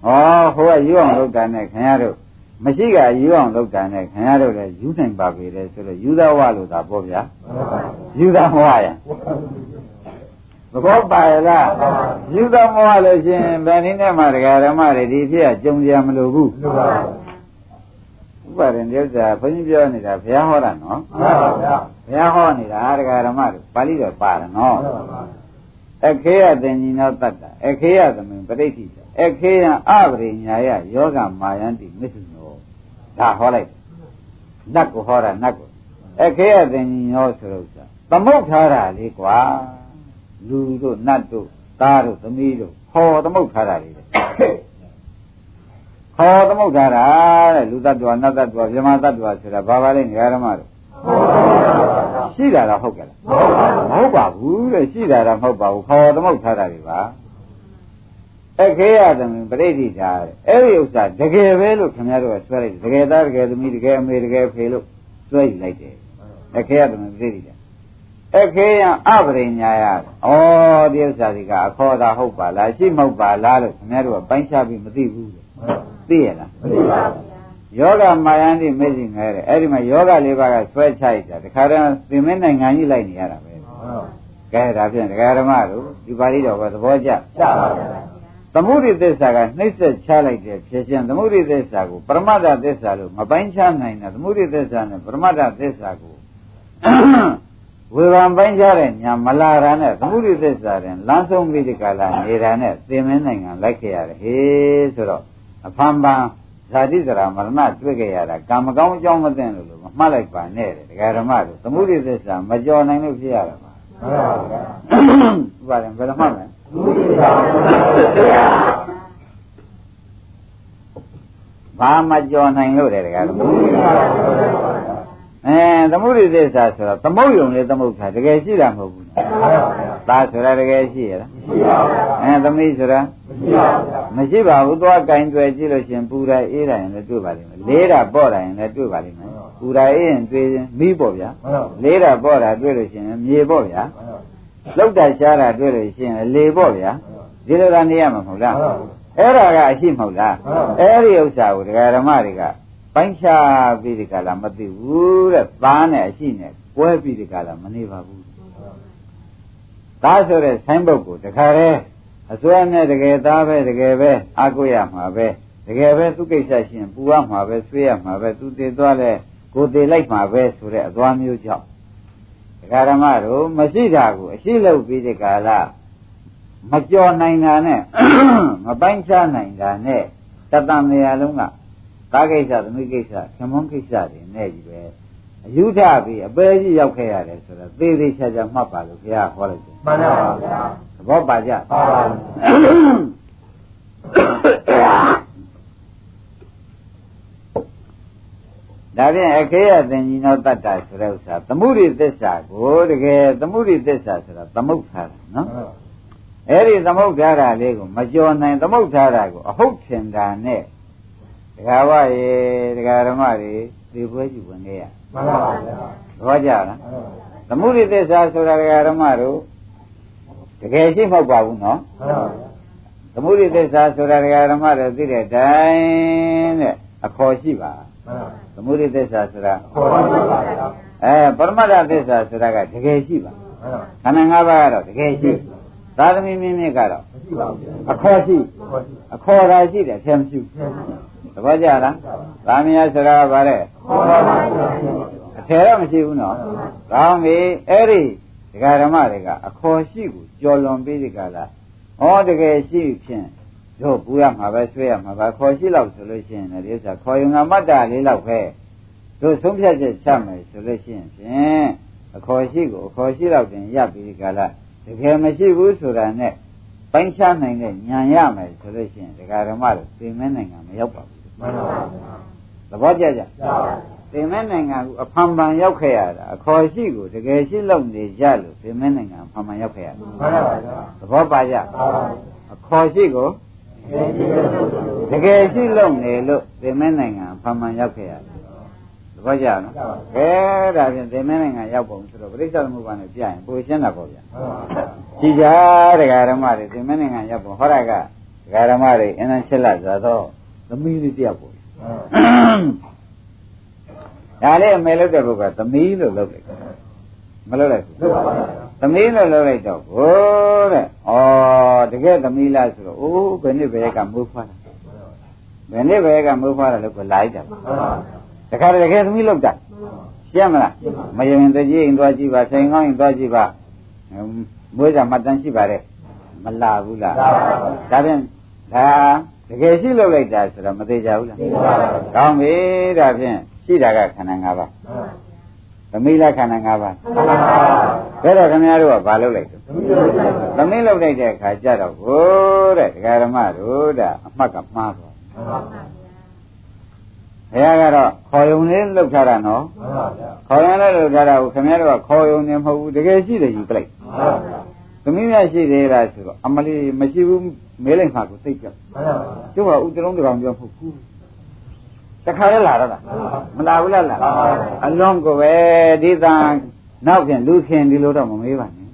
ပါဘူးဩဟိုကယူအောင်လုပ်တာနဲ့ခင်ဗျားတို့မရှိကယူအောင်လုပ်တာနဲ့ခင်ဗျားတို့လည်းယူနိုင်ပါပေတယ်ဆိုတော့ယူသဝလို့သာပေါ့ဗျာယူသမောရသ ဘောပါရလားယူသမောလို့ရှင်ဗန်ဒီနဲ့မှတရားဓမ္မတွေဒီဖြစ်ကြုံကြမလို့ဘူးဥပါရင်ဒီဥစ္စာဘုန်းကြီးပြောနေတာဘုရားဟောတာနော်ဘုရားဟောနေတာတရားဓမ္မတွေပါဠိတော်ပါတယ်နော်အခေယတင်ညီနောတတ္တအခေယသမင်ပရိဋ္ဌိအခေယအပရိညာယယောဂမာယန္တိမစ္ဆုနောဒါဟောလိုက်နတ်ကိုဟောတာနတ်ကိုအခေယတင်ညီနောဆိုလို့ဆိုသမုတ်ထားတာလေးကွာ လူတို့နတ်တို့သားတို့သမီးတို့ဟောသမုတ်ထားတာလေးဟောသမုတ်ထားတာတဲ့လူတ attva နတ်တ attva မြမတ attva ဆိုတာဘာပါလဲငရဓမ္မတို့ရှိတာတော့ဟုတ်ကဲ့လားမဟုတ်ပါဘူးတဲ့ရှိတာတော့မဟုတ်ပါဘူးခေါ်သမုတ်ထားတာတွေပါအခေယသမင်ပရိဋိတာတဲ့အဲ့ဒီဥစ္စာတကယ်ပဲလို့ခင်ဗျားတို့ကဆွဲလိုက်တယ်တကယ်သားတကယ်သမီးတကယ်အမေတကယ်ဖေလို့ဆွဲယူလိုက်တယ်အခေယသမင်ပရိဋိတာ အခေယအပရိညာယဩဒီဥစ္စာဒီကအခေါ်တာဟုတ်ပါလားရှိမဟုတ်ပါလားလို့ခင်ဗျားတို့ကပိုင်းခြားပြီးမသိဘူးတဲ့သိရလားမသိပါဘူးယောဂမာယန္တိမေ့စီငဲတယ်အဲ့ဒီမှာယောဂလေးပါးကဆွဲချိုက်တာတခါတည်းသင်မင်းနိုင်ငံကြီးလိုက်နေရတာပဲကဲဒါဖြင့်ဒကာဓမ္မတို့ဒီပါဠိတော်ကသဘောကျကျပါပါသမုဒိသစ္စာကနှိမ့်ဆက်ချလိုက်တဲ့ဖြစ်ခြင်းသမုဒိသစ္စာကိုပရမတ္ထသစ္စာလို့မပိုင်းခြားနိုင်တာသမုဒိသစ္စာနဲ့ပရမတ္ထသစ္စာကို ဝေဘာပိုင်းခြားတဲ့ညာမလာတာနဲ့သမုဒိသစ္စာတဲ့လမ်းဆုံးမိဒီကလာနေတာနဲ့သင်မင်းနိုင်ငံလိုက်ခဲ့ရတယ်ဟေးဆိုတော့အဖန်ပန်ဇာတိဇရာမရဏတွေ့ခဲ့ရတာကံမကောင်းအကြောင်းမသိလို့လို့မမှတ်လိုက်ပါနဲ့တဲ့ဒကာဓမ္မတို့သမုဒိသစ္စာမကြော်နိုင်လို့ဖြစ်ရတာပါမှန်ပါဗျာဥပါရင်ဘယ်လိုမှတ်မလဲဘာမကြော်နိုင်လို့တဲ့ဒကာဓမ္မ အဲသမုဒိသစ္စာဆိုတော့သမုတ်ယုံလေးသမုတ်တာတကယ်ရှိတာမဟုတ်ဘူး။ဒါဆိုတာတကယ်ရှိရလား။မရှိပါဘူး။အဲသမီးဆိုတာမရှိပါဘူး။သွားကင်ကြွယ်ကြည့်လို့ရှင်ပူတာအေးတာရင်လည်းတွေ့ပါလိမ့်မယ်။လေးတာပေါ့တာရင်လည်းတွေ့ပါလိမ့်မယ်။ပူတာအေးရင်တွေ့ရင်မီးပေါ့ဗျာ။လေးတာပေါ့တာတွေ့လို့ရှင်မြေပေါ့ဗျာ။လောက်တာရှားတာတွေ့လို့ရှင်လေပေါ့ဗျာ။ဒီလိုကနေရမှာမဟုတ်လား။အဲ့ဒါကအရှိမဟုတ်လား။အဲ့ဒီဥစ္စာကိုဒကာဓမ္မတွေက ပိုင်းခြားပြီးဒီကလာမသိဘူးတဲ့သားနဲ့အရှိနဲ့ကွဲပြီးဒီကလာမနေပါဘူးသားဆိုတဲ့ဆိုင်းဘုတ်ကိုတခါတည်းအစွဲနဲ့တကယ်သားပဲတကယ်ပဲအာကိုရမှာပဲတကယ်ပဲသူကိစ္စရှင်ပူရမှာပဲဆွေးရမှာပဲသူတည်သွားလဲကိုတည်လိုက်မှာပဲဆိုတဲ့အသွားမျိုးကြောင့်ဒကာဓမ္မတို့မရှိတာကိုအရှိလုပ်ပြီးဒီကလာမကြော်နိုင်တာနဲ့မပိုင်းခြားနိုင်တာနဲ့တတန်နေရာလုံးက ကားကိစ္စသမီးကိစ္စသမွန်းကိစ္စတွေနဲ့ကြီးပဲအယူထပြီးအပေကြီးရောက်ခဲ့ရတယ်ဆိုတော့သေသေးချာချာမှတ်ပါလို့ဘုရားဟောလိုက်တယ်မှန်ပါပါဗျာသဘောပါကြပါပါဒါဖြင့်အခေယသင်္ကြီးနောတတ္တဆိုတဲ့ဥစ္စာသမှုရိသစ္စာကိုတကယ်သမှုရိသစ္စာဆိုတာသမုတ်ထားတာနော်အဲ့ဒီသမုတ်ထားတာလေးကိုမကြော်နိုင်သမုတ်ထားတာကိုအဟုတ်ထင်တာနဲ့ ဒကာဝရေဒကာဓမ္မတွေဒီပွဲကြည့်ဝင်ခဲ့ရမှန်ပါပါဗျာသဘောကျလားသမုဒိသစ္စာဆိုတာဒကာဓမ္မတို့တကယ်ရှိမဟုတ်ပါဘူးနော်မှန်ပါပါသမုဒိသစ္စာဆိုတာဒကာဓမ္မတို့သိတဲ့တိုင်းတဲ့အခေါ်ရှိပါသမုဒိသစ္စာဆိုတာခေါ်ပါပါဗျာအဲပရမတ္ထသစ္စာဆိုတာကတကယ်ရှိပါခန္ဓာ၅ပါးကတော့တကယ်ရှိသာသမီမြင့်မြင့်ကတော့မရှိပါဘူးအခေါ်ရှိအခေါ်သာရှိတယ်ဆရာမရှိဘူး သဘောကျလားသာမယဆိုတာကဗါတဲ့အထယ်တော့မရှိဘူးနော်ကောင်းပြီအဲ့ဒီဒကာဓမ္မတွေကအခေါ်ရှိကိုကြော်လွန်ပြီးဒီကလာဟောတကယ်ရှိဖြင့်တို့ပူရမှာပဲဆွဲရမှာပဲခေါ်ရှိလောက်ဆိုလို့ရှိရင်လည်းဒီဥစ္စာခေါ်ယူငါမတ္တလေးလောက်ပဲတို့ဆုံးဖြတ်ချက်ချမယ်ဆိုလို့ရှိရင်ဖြင့်အခေါ်ရှိကိုအခေါ်ရှိလောက်တင်ရပ်ပြီးဒီကလာတကယ်မရှိဘူးဆိုတာနဲ့ပိုင်းခြားနိုင်တဲ့ဉာဏ်ရမယ်ဆိုလို့ရှိရင်ဒကာဓမ္မတို့သိမင်းနိုင်ငံမရောက်ပါဘူး မှန်ပါပါသဘောကျကြသင်မဲနိုင်ငံကအဖန်ပန်ရောက်ခဲ့ရတာအခေါ်ရှိကိုတကယ်ရှိလို့နေကြလို့သင်မဲနိုင်ငံအဖန်ပန်ရောက်ခဲ့ရတာမှန်ပါပါသဘောပါကြအခေါ်ရှိကိုတကယ်ရှိလို့နေလို့သင်မဲနိုင်ငံအဖန်ပန်ရောက်ခဲ့ရတာသဘောကျနော်ကဲဒါဖြင့်သင်မဲနိုင်ငံရောက်ပုံဆိုတော့ပြိဿသမုပ္ပါနဲ့ပြရင်ပိုရှင်းတာပေါ့ဗျာကြည်ကြတရားဓမ္မတွေသင်မဲနိုင်ငံရောက်ပုံဟောရကဒကာဓမ္မတွေအင်းအချစ်လာဆိုတော့ သမီးလေးတယောက်ပေါ့ဒါလေးအမေလုပ်တဲ့ဘုကသမီးလို့လုပ်လိုက်မလုပ်လိုက်ဘူးဟုတ်ပါဗျာသမီးလို့လုပ်လိုက်တော့ဟိုးတဲ့ဩတကယ်သမီးလားဆိုတော့အိုးဘယ်နှစ်ဘယ်ကမိုးဖွားတာဘယ်နှစ်ဘယ်ကမိုးဖွားတာလို့ကိုလိုက်တာဟုတ်ပါဗျာတခါတည်းတကယ်သမီးလုပ်တာရှင်းမလားမယင်တကြီးရင်သွားကြည့်ပါဆိုင်ကောင်းရင်သွားကြည့်ပါမွေးကြမှတ်တမ်းရှိပါတယ်မလာဘူးလားဒါဖြင့်ဒါ တကယ်ရှိလုပ်လိုက်တာဆိုတော့မသေးကြဘူးလားကောင်းပြီဒါဖြင့်ရှိတာကခန္ဓာ၅ပါးသမီးလားခန္ဓာ၅ပါးဒါတော့ခင်ဗျားတို့ကဘာလုပ်လိုက်လဲသမီးလုပ်လိုက်တဲ့အခါကျတော့ဟိုးတဲ့ဒကာရမတို့တဲ့အမှတ်ကမှားသွားဘုရားကတော့ခေါ်ယုံလေးလုပ်ထားတာနော်ခေါ်ယုံလေးလုပ်ထားတာကိုခင်ဗျားတို့ကခေါ်ယုံနေမဟုတ်ဘူးတကယ်ရှိတယ်ယူပလိုက် သမီးများရှိသေးလားဆိုတော့အမလီမရှိဘူးမေးလိုက်မှကိုသိကြကျုပ်ကဥတလုံးတကောင်ပြောဖို့ကူတခါလဲလာတော့လားမလာဘူးလားလာအလုံးကိုပဲဒီတန်နောက်ပြန်လူခင်ဒီလိုတော့မမေးပါနဲ့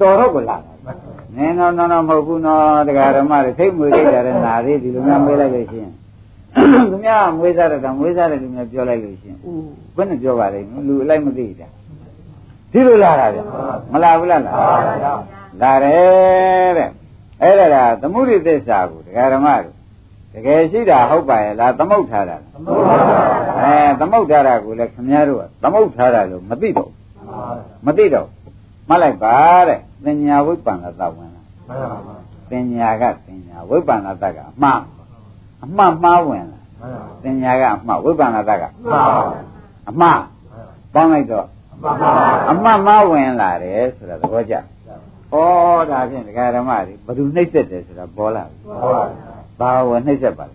တော်တော့ကိုလာနင်းတော့တော့မဟုတ်ဘူးနော်တရားဓမ္မတွေသိမွေလိုက်ကြတဲ့နာသေးဒီလိုများမေးလိုက်လို့ရှိရင်သူများမွေးစားတဲ့ကမွေးစားတဲ့လူများပြောလိုက်လို့ရှိရင်ဦးဘယ်နဲ့ပြောပါလိမ့်မလူအလိုက်မသိတာ ဒီလိုလာတာဗျမလာဘူးလားလာလာတယ်တဲ့အဲ့ဒါကသမှုရိသစ္စာကိုတရားဓမ္မတွေတကယ်ရှိတာဟုတ်ပါရဲ့လားသမုတ်ထားတာအဲသမုတ်ထားတာကိုလည်းခင်ဗျားတို့ကသမုတ်ထားတာလို့မသိတော့မသိတော့မှတ်လိုက်ပါတဲ့သင်ညာဝိပ္ပန္နသဝင်လာသင်ညာကသင်ညာဝိပ္ပန္နသကအမှားအမှားမှားဝင်လာသင်ညာကအမှားဝိပ္ပန္နသကအမှားပေါင်းလိုက်တော့ အမှားမှားဝင်လာတယ်ဆိုတာသဘောကျဩဒါဖြင့်ဒကာဓမ္မတွေဘယ်သူနှိမ့်ဆက်တယ်ဆိုတာပေါ်လာပြီဘာဝနှိမ့်ဆက်ပါလဲ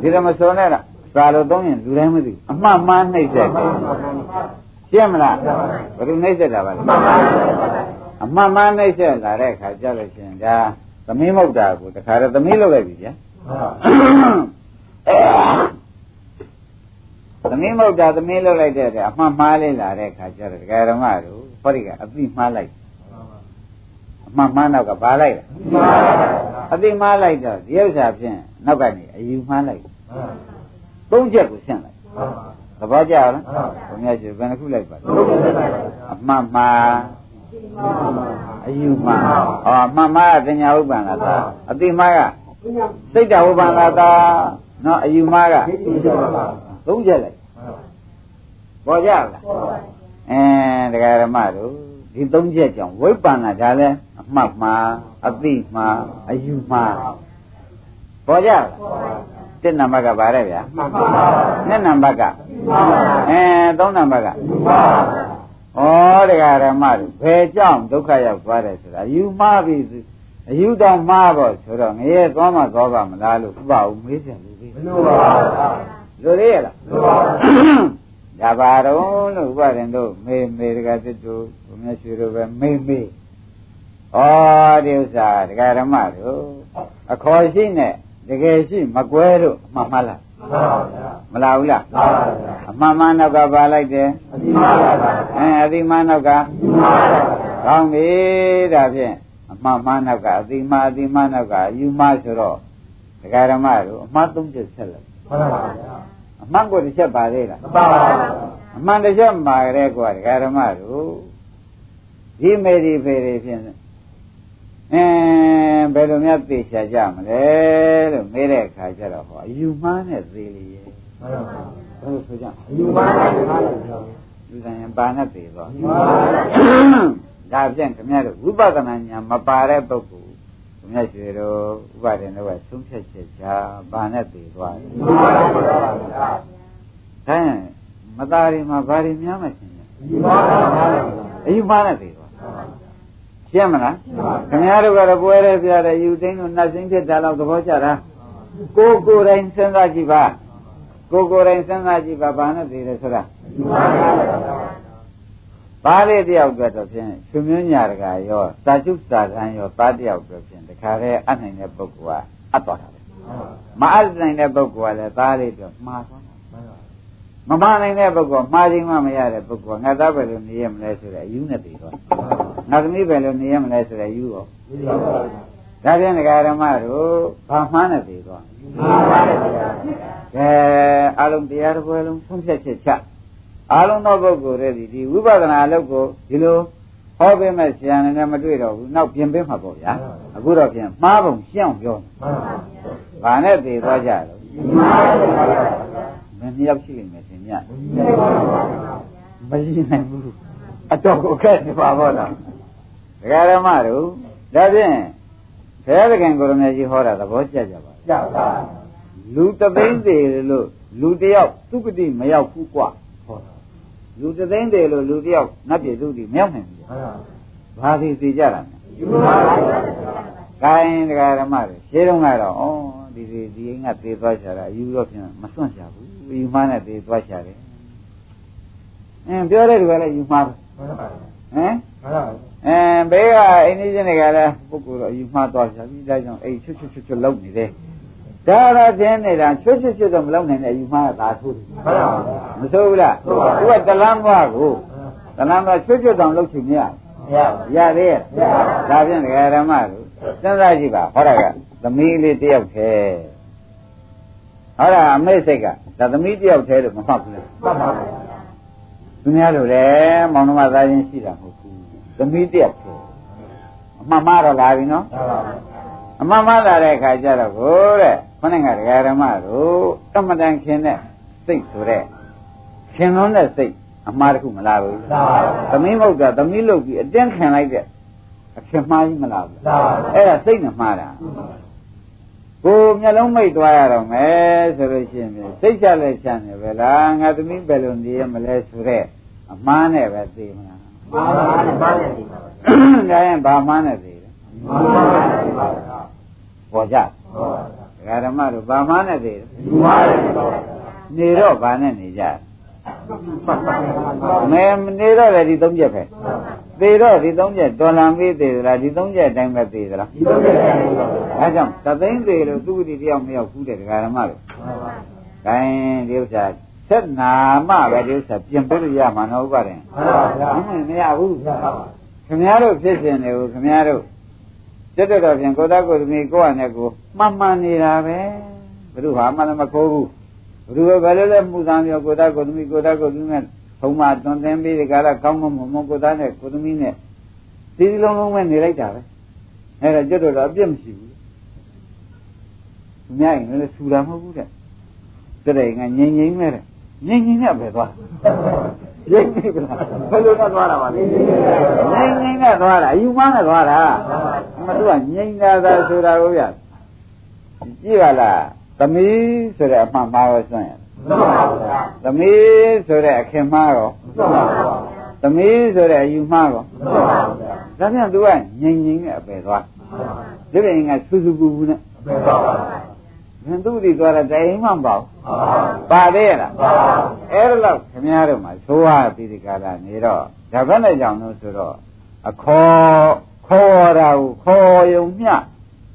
ဒီတော့မစောနဲ့လားသာလို့သုံးရင်လူတိုင်းမသိဘူးအမှားမှားနှိမ့်ဆက်တယ်ရှင်းမလားဘယ်သူနှိမ့်ဆက်တာပါလဲအမှားမှားနှိမ့်ဆက်လာတဲ့အခါကျလို့ရှိရင်ဒါသမီးမဟုတ်တာကိုတခါတော့သမီးလုပ်လိုက်ပြီဗျာ သမီးမဟုတ်တာသမီးလုပ်လိုက်တဲ့အတွက်အမှားမှားလေးလာတဲ့အခါကျတော့ဒကာဓမ္မတို့ဟောဒီကအသိမှားလိုက်အမှားမှားနောက်ကဘာလိုက်လဲအသိမှားလိုက်တော့ဒီဥစ္စာဖြင့်နောက်ကနေအယူမှားလိုက်သုံးချက်ကိုရှင်းလိုက်သဘောကျလားဘုရားရှင်ဘယ်နှခုလိုက်ပါလဲအမှားမှားအယူမှားဟောအမှားမှားကပညာဥပ္ပန္နသာအသိမှားကစိတ်တဝိပ္ပန္နသာနော်အယူမှားက သုံးချက်လိုက်ပေါ်ကြလားအဲတရားဓမ္မတို့ဒီသုံးချက်ကြောင့်ဝိပ္ပန္နဒါလည်းအမှတ်မှားအသိမှားအယူမှားပေါ်ကြလားတစ်နံပါတ်ကဗါတဲ့ဗျာနှစ်နံပါတ်ကအဲသုံးနံပါတ်ကဩတရားဓမ္မတို့ဘယ်ကြောင့်ဒုက္ခရောက်သွားတယ်ဆိုတာအယူမှားပြီအယူတော့မှားပေါ့ဆိုတော့ငရဲသွားမှသွားပါမလားလို့ဥပအောင်မေးပြန်လို့ပြီမလို့ပါဘူး လူရရလားလို့ပါဘူးဒါပါတော့လို့ဥပဒေတို့မေမေတကစစ်တို့ဘုရားရွှေတို့ပဲမေမေဩဒီဥစ္စာဒကာဓမ္မတို့အခေါ်ရှိနဲ့တကယ်ရှိမကွဲတို့အမှန်မှလားမှန်ပါဗျာမလားဘူးလားမှန်ပါဗျာအမှန်မှန်နောက်ကပါလိုက်တယ်အတိမာပါဗျာအဲအတိမှန်နောက်ကအတိမာပါဗျာကောင်းပြီဒါဖြင့်အမှန်မှန်နောက်ကအတိမှန်အတိမှန်နောက်ကအယူမှဆိုတော့ဒကာဓမ္မတို့အမှန်သုံးချက်ဆက်လိုက်မှန်ပါဗျာ အမှန်ကိုတစ်ချက်ပါသေးလားမှန်ပါဗျာအမှန်တချက်မှာကြတဲ့ကွာဒကာဓမ္မတို့ဒီမေဒီဖေတွေဖြင့်အင်းဘယ်လိုများသိချာကြမလဲလို့မေးတဲ့အခါကျတော့ဟောအယူမှားနဲ့သေးလေရဲ့မှန်ပါဗျာဘယ်လိုဆိုကြအယူပါပါဗျာလူတိုင်းပါနဲ့သေးတော့မှန်ပါဗျာဒါဖြင့်ခင်ဗျားတို့ဝိပဿနာဉာဏ်မပါတဲ့ပုဂ္ဂိုလ် ခင်ဗျားရွှေတို့ဥပဒေတော့ဆုံးဖြတ်ချက်ချာဘာနဲ့သေးသွားတယ်မှန်ပါဗျာဒါရင်မသားရီမှာဘာတွေများမှရှင်လဲအယူပါပါဗျာအယူမှားနဲ့သေးသွားရှင်းမလားခင်ဗျားတို့ကတော့ပွဲရဲပြတဲ့ယူသိန်းတို့နှတ်သိန်းဖြစ်တာတော့သဘောကျတာကိုယ်ကိုယ်တိုင်စဉ်းစားကြည့်ပါကိုယ်ကိုယ်တိုင်စဉ်းစားကြည့်ပါဘာနဲ့သေးတယ်ဆိုတာအယူ ပါပါဗျာပါးလေးတယောက်အတွက်တော့ဖြင့်ရှင်မျိုးညာတကာရောစာချုပ်စာတမ်းရောသားတယောက်အတွက်ဖြင့်တခါတည်းအနိုင်တဲ့ပုဂ္ဂိုလ်ကအပ်သွားတာပဲမအပ်နိုင်တဲ့ပုဂ္ဂိုလ်ကလည်းသားလေးအတွက်မှားသွားတာမမှားနိုင်တဲ့ပုဂ္ဂိုလ်မှားခြင်းမှမရတဲ့ပုဂ္ဂိုလ်ငါသားပဲလို့နေရမလဲဆိုတဲ့အယူနဲ့တည်သွားငါသမီးပဲလို့နေရမလဲဆိုတဲ့အယူရောဒါဖြင့်ဒကာဓမ္မတို့ဘာမှန်းနဲ့သိသွားမှန်ပါတယ်ဗျာကဲအလုံးတရားတစ်ပွဲလုံးဆုံးဖြတ်ချက်ချ အာလုံးသောပုဂ္ဂိုလ်တွေဒီဒီဝိပဿနာအလုပ်ကိုဒီလိုဟောပေးမဲ့ဆရာနဲ့လည်းမတွေ့တော့ဘူးနောက်ပြင်ပေးမှာပေါ့ဗျာအခုတော့ပြင်မှားပုံရှင်းအောင်ပြောမှာဗာနဲ့သေသွားကြတော့မင်းမြောက်ရှိနေမယ်ရှင်မြတ်မရှိနိုင်ဘူးအတော့ကိုခက်နေပါဘောလားဒကာရမတို့ဒါဖြင့်ဘုရားသခင်ကိုရမေကြီးဟောတာသဘောကျကြပါလားကျပါလူတသိန်းသေးလို့လူတယောက်သူပတိမရောက်ဘူးကွာ လူတသိန်းသေးလို့လူတယောက်နတ်ပြည်သူတိမရောက်နိုင်ဘူးမှန်ပါဘာစီစီကြတာလဲယူပါဗျာကိုင်းဒကာရမတွေရှင်းတော့ကတော့ဩဒီဒီဒီအိမ်ကသေသွားချတာယူတော့ပြန်မစွန့်ချဘူးယူမနဲ့သေသွားချတယ်အင်းပြောတဲ့လူကလည်းယူမှာပဲမှန်ပါဗျာဟမ်မှန်ပါဗျာအဲဘေးကအိမ်ကြီးချင်းတွေကလည်းပုဂ္ဂိုလ်တော့ယူမှာသွားချပြီးဒါကြောင့်အိမ်ချွတ်ချွတ်ချွတ်ချွတ်လုံနေတယ် ဒါတော့တင်းနေတာချွတ်ချွတ်ချွတ်တော့မလုံနိုင်တဲ့ယူမှာကသာဆိုးတယ်မှန်ပါဗျာမဆိုးဘူးလားသူကတလန်းသွားကိုတလန်းသွားချွတ်ချွတ်တောင်လုပ်ချင်မရမရပါဘူးရသေးရဲ့ဒါဖြင့်ဒကာရမတို့စဉ်းစားကြည့်ပါဟောတာကသမီးလေးတယောက်တည်းဟောတာအမေစိတ်ကဒါသမီးတယောက်တည်းလို့မမှတ်ဘူးလားမှန်ပါဗျာသူများလိုလေမောင်နှမသားချင်းရှိတာမဟုတ်ဘူးသမီးတယောက်တည်းအမှန်မှားတော့လာပြီနော်မှန်ပါဗျာအမှန်မှားလာတဲ့အခါကျတော့ကိုတဲ့ ခொနဲ့ကဒကာရမတို့တမတန်ခင်တဲ့စိတ်ဆိုတဲ့ခင်လွန်းတဲ့စိတ်အမှားတစ်ခုမလားဘူးမှန်ပါဗျာသမီးမဟုတ်တာသမီးလုပ်ပြီးအတင်းခံလိုက်တဲ့အခင်မှားကြီးမလားဘူးမှန်ပါဗျာအဲ့ဒါစိတ်နဲ့မှားတာကိုမျက်လုံးမိတ်သွားရတော့မယ်ဆိုလို့ရှိရင်ဖြင့်စိတ်ချလဲချမ်းတယ်ပဲလားငါသမီးဘယ်လိုနေရမလဲဆိုတော့အမှားနဲ့ပဲသိမလားမှန်ပါဗျာမှန်တယ်ဒီပါဗျာဒါရင်ဘာမှားနဲ့သိလဲမှန်ပါဗျာဒီပါဗျာပေါ်ကြဟုတ်ပါဗျာ ဒကာဓမ္မတို့ဘာမှားနဲ့သိလဲယူပါတယ်ဒီပါဗျာနေတော့ဘာနဲ့နေကြမှန်ပါဗျာမဲနေတော့လည်းဒီသုံးချက်ပဲသေတော့ဒီသုံးချက်တော်လံပြီးသေးသလားဒီသုံးချက်အတိုင်းပဲသေသလားဒီလိုပဲပါဗျာဒါကြောင့်သသိန်းသေးလို့သူ့ဒီတယောက်မရောက်ဘူးတဲ့ဒကာဓမ္မတို့မှန်ပါဗျာ။ဒါရင်ဒီဥစ္စာဆက်နာမှပဲဒီဥစ္စာပြင်ပေးလို့ရမှာနော်ဥပါရင်မှန်ပါဗျာ။မရဘူးရပါပါ။ခင်ဗျားတို့ဖြစ်ရှင်တွေကိုခင်ဗျားတို့တ က်တက်တော့ပြင်ကိုသားကိုသမီးကိုယ့်အနေကိုမှန်မှန်နေတာပဲ။ဘုရားမှလည်းမခိုးဘူး။ဘုရားဘယ်လိုလဲမှုသားမျိုးကိုသားကိုသမီးကိုသားကိုသမီးနဲ့ထုံးမတွန်သင်ပြီးဒီကရကောင်းမွန်မွန်ကိုသားနဲ့ကိုသမီးနဲ့ဒီဒီလုံးလုံးပဲနေလိုက်တာပဲ။အဲ့ဒါကျွတ်တော့အပြစ်မရှိဘူး။သူများရင်လည်းဆူတာမဟုတ်ဘူးတဲ့။တဲ့ငါငြိမ်ငြိမ်နဲ့တဲ့။ ငြိမ်ငြိမ်နဲ့ပဲသွား။ငြိမ်ငြိမ်ကလားဘယ်လိုနဲ့သွားတာပါလဲ။ငြိမ်ငြိမ်နဲ့သွားတာအယူမနဲ့သွားတာ။မသူကငြိမ်တာသာဆိုတာကိုဗျ။ကြည့်ပါလား။သမီးဆိုတဲ့အမှန်မှားရောစွန့်ရမှန်ပါဗျာ။သမီးဆိုတဲ့အခင်မှားရောမှန်ပါဗျာသမီးဆိုတဲ့အယူမှားရောမှန်ပါဗျာဒါပြန်သူကငြိမ်ငြိမ်နဲ့အပယ်သွား။ဒီပြင်ကစူးစူးပူပူနဲ့မှန်ပါ ဗျာဘင်သူတိသွားတာတိုင်မှမပေါ့မှန်ပါ။ပါသေးရဲ့လားပါအဲ့ဒါတော့ခင်ဗျားတို့မှာသိုးရပြီးဒီကလာနေတော့ဒါဘက်နဲ့ကြောင့်လို့ဆိုတော့အခေါ်ခေါ်တာကိုခေါ်ယုံမျှ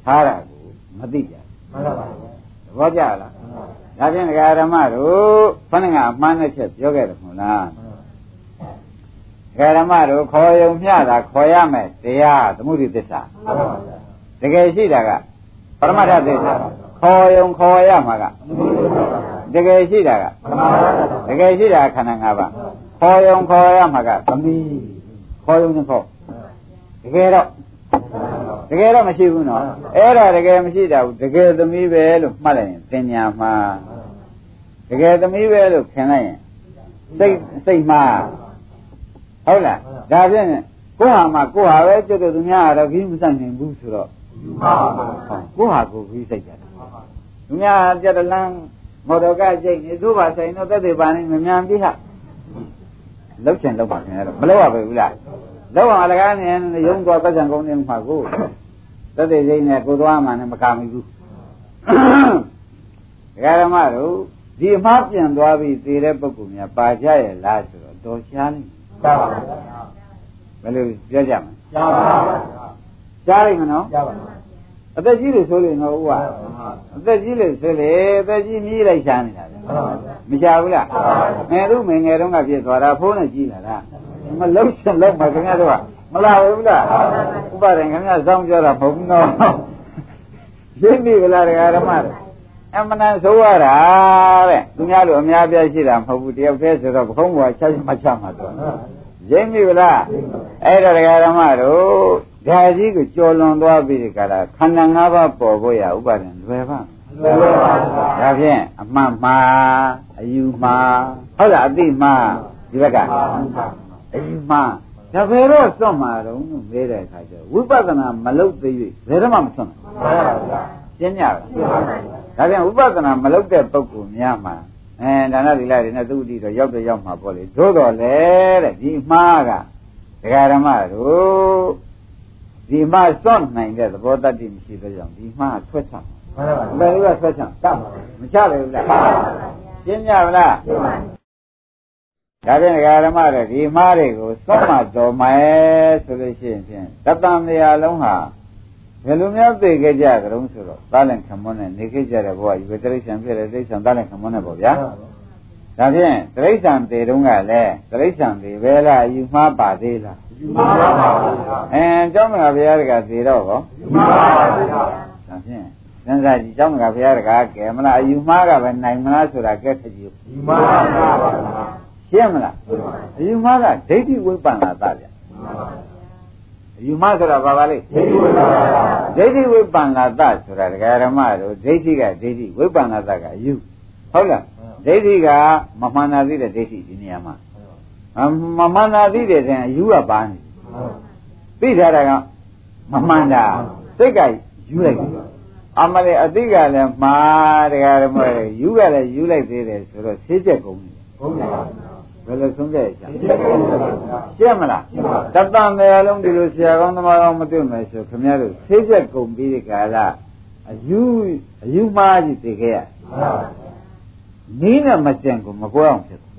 ထားတာကိုမသိကြမှန်ပါဗျာဘူးသဘောကျလားဒါဖြင့်ဒကာဓမ္မတို့ခொနကအမှန်နဲ့ချက်ပြောခဲ့တယ်မဟုတ်လားဒကာဓမ္မတို့ခေါ်ယုံမျှတာခေါ်ရမယ်တရားသမှုရိသစ္စာမှန်ပါဗျာတကယ်ရှိတာကပရမတ္ထသစ္စာ ခေါ်ယုံခေါ်ရမှာကတကယ်ရှိတာကမှန်ပါဗျာတကယ်ရှိတာခန္ဓာ၅ပါးခေါ်ယုံခေါ်ရမှာကသမီးခေါ်ယုံနဲ့ခေါ်တကယ်တော့တကယ်တော့မရှိဘူးနော်အဲ့ဒါတကယ်မရှိတာဘူးတကယ်သမီးပဲလို့မှတ်လိုက်ရင်သင်ညာမှာတကယ်သမီးပဲလို့ခင်လိုက်ရင်စိတ်စိတ်မှာဟုတ်လားဒါဖြင့်ကိုယ့်ဟာမှာကိုယ့်ဟာပဲကျွတ်တဲ့သူများကတော့ကြီးမဆိုင်နိုင်ဘူးဆိုတော့ယူပါပါကိုယ့်ဟာကိုယ်ကြီးစိတ်ကြတယ်သူ များကြတဲ့လမ်းမော်တော်ကကြိတ်နေသူ့ဘာဆိုင်တော့သက်သေပါနေမမြန်ပြီဟာလောက်ချင်လောက်ပါခင်ဗျားတော့မလောက်ရပါဘူးလားလောက်အောင်အလကားနေရုံးသွားပတ်စံကုန်နေမှာကိုသက်သေစိတ်နဲ့ကိုသွားမှလည်းမကမိဘူးဒကာရမတို့ဒီအမှားပြန်သွားပြီးသေတဲ့ပုဂ္ဂိုလ်များပါကြရဲ့လားဆိုတော့တော်ရှားလိမ့်မယ်ပါပါဗျာဘယ်လိုပြောကြမလဲရပါပါရှားလိမ့်မနော်ရပါ အသက်ကြီးလို့ဆိုရင်တော့ဥပါအသက်ကြီးလို့ဆိုလေအသက်ကြီးမြည်လိုက်ရှားနေတာလေပါပါမရှားဘူးလားငယ်တို့ငယ်ငယ်တုန်းကပြည့်သွားတာဖိုးနဲ့ကြီးလာတာမလုံးချင်လုံးမခင်ဗျားတို့ကမလာဘူးလားဥပါဒင်ခင်ဗျားစောင်းကြတာမဟုတ်ဘူးနော်ရှင်းပြီဗလားတရားဓမ္မတွေအမှန်တန်ဆိုရတာတဲ့သူများလိုအများပြားရှိတာမဟုတ်ဘူးတယောက်တည်းဆိုတော့ဘုံဘွားချက်မှချက်မှတော့ရှင်းပြီဗလားအဲ့တော့တရားဓမ္မတို့ ဒါကြီးကိုကြော်လွန်သွားပြီကလားခန္ဓာ၅ပါးပေါ်ဖို့ရဥပါဒံလွယ်ပါလွယ်ပါပါဒါဖြင့်အမှန်မှားအယူမှားဟုတ်လားအတိမှားဒီဘက်ကအယူမှားဒါဘယ်တော့စွန့်မှာတော့လို့မေးတဲ့အခါကျဝိပဿနာမလုပ်သေး၍ဘယ်တော့မှမစွန့်ဘူးရှင်းကြပါဒါပြန်ဥပဒနာမလုပ်တဲ့ပုဂ္ဂိုလ်များမှာအဲဒါနသီလတွေနဲ့သုတိတော့ရောက်တော့ရောက်မှာပေါ့လေသို့တော်လေတဲ့ဒီမှားကဒကာဓမ္မတို့ ဒီမှားစွန့်နိုင်တဲ့သဘောတတ္တိမရှိတဲ့ကြောင့်ဒီမှားဆွဲချမှာဘယ်လိုကဆွဲချတတ်မှာမချပဲဘူးလားရှင်းကြပါလားဒါဖြင့်ဒကာဓမ္မတွေဒီမှားတွေကိုစွန့်မှတော်မယ်ဆိုလို့ရှိရင်ဖြင့်တတန်တရားလုံးဟာဘယ်လိုများသိခဲ့ကြကြုံဆိုတော့သားလင်ခမွန်းနဲ့နေခဲ့ကြတဲ့ဘဝယူတိရစ္ဆာန်ဖြစ်တဲ့တိရစ္ဆာန်သားလင်ခမွန်းနဲ့ပေါ့ဗျာဒါဖြင့်တိရစ္ဆာန်တေတုံးကလည်းတိရစ္ဆာန်တေပဲလားယူမှားပါသေးလား ယူမှားပါပါဘုရားအဲကျောင်းမကဘုရားတကသေတော့ကောယူမှားပါဘုရားဒါဖြင့်စံစာကြီးကျောင်းမကဘုရားတကကဲမလားအယူမှားကပဲနိုင်မလားဆိုတာကဲခကြည့်ယူမှားပါပါဘုရားရှင်းမလားအယူမှားကဒိဋ္ဌိဝိပ္ပန္နာသဗျာယူမဆိုတာဘာပါလဲဒိဋ္ဌိဝိပ္ပန္နာဒိဋ္ဌိဝိပ္ပန္နာတဆိုတာဒကာရမတို့ဒိဋ္ဌိကဒိဋ္ဌိဝိပ္ပန္နာတကယူဟုတ်လားဒိဋ္ဌိကမမှန်တာသိတဲ့ဒိဋ္ဌိဒီနေရာမှာ မမှန်တာသိတဲ့တဲ့ယူကပါနေသိထားတာကမမှန်တာစိတ်ကယူလိုက်တယ်အမလေးအတိကလည်းမှားတရားဓမ္မတွေယူကလည်းယူလိုက်သေးတယ်ဆိုတော့ဆေးချက်ကုန်တယ်ဟုတ်ပါဘူးဘယ်လိုဆုံးဖြတ်ရချင်ရှင်းမလားတတန်တယ်လုံးဒီလိုဆရာကောင်းသမားကောင်းမတွေ့မယ်ဆိုခင်ဗျားတို့ဆေးချက်ကုန်ပြီးဒီကလာအယူအယူမှားကြီးသိခဲ့ရနီးနဲ့မစင်ကိုမကွဲအောင်ဖြစ်ဒီ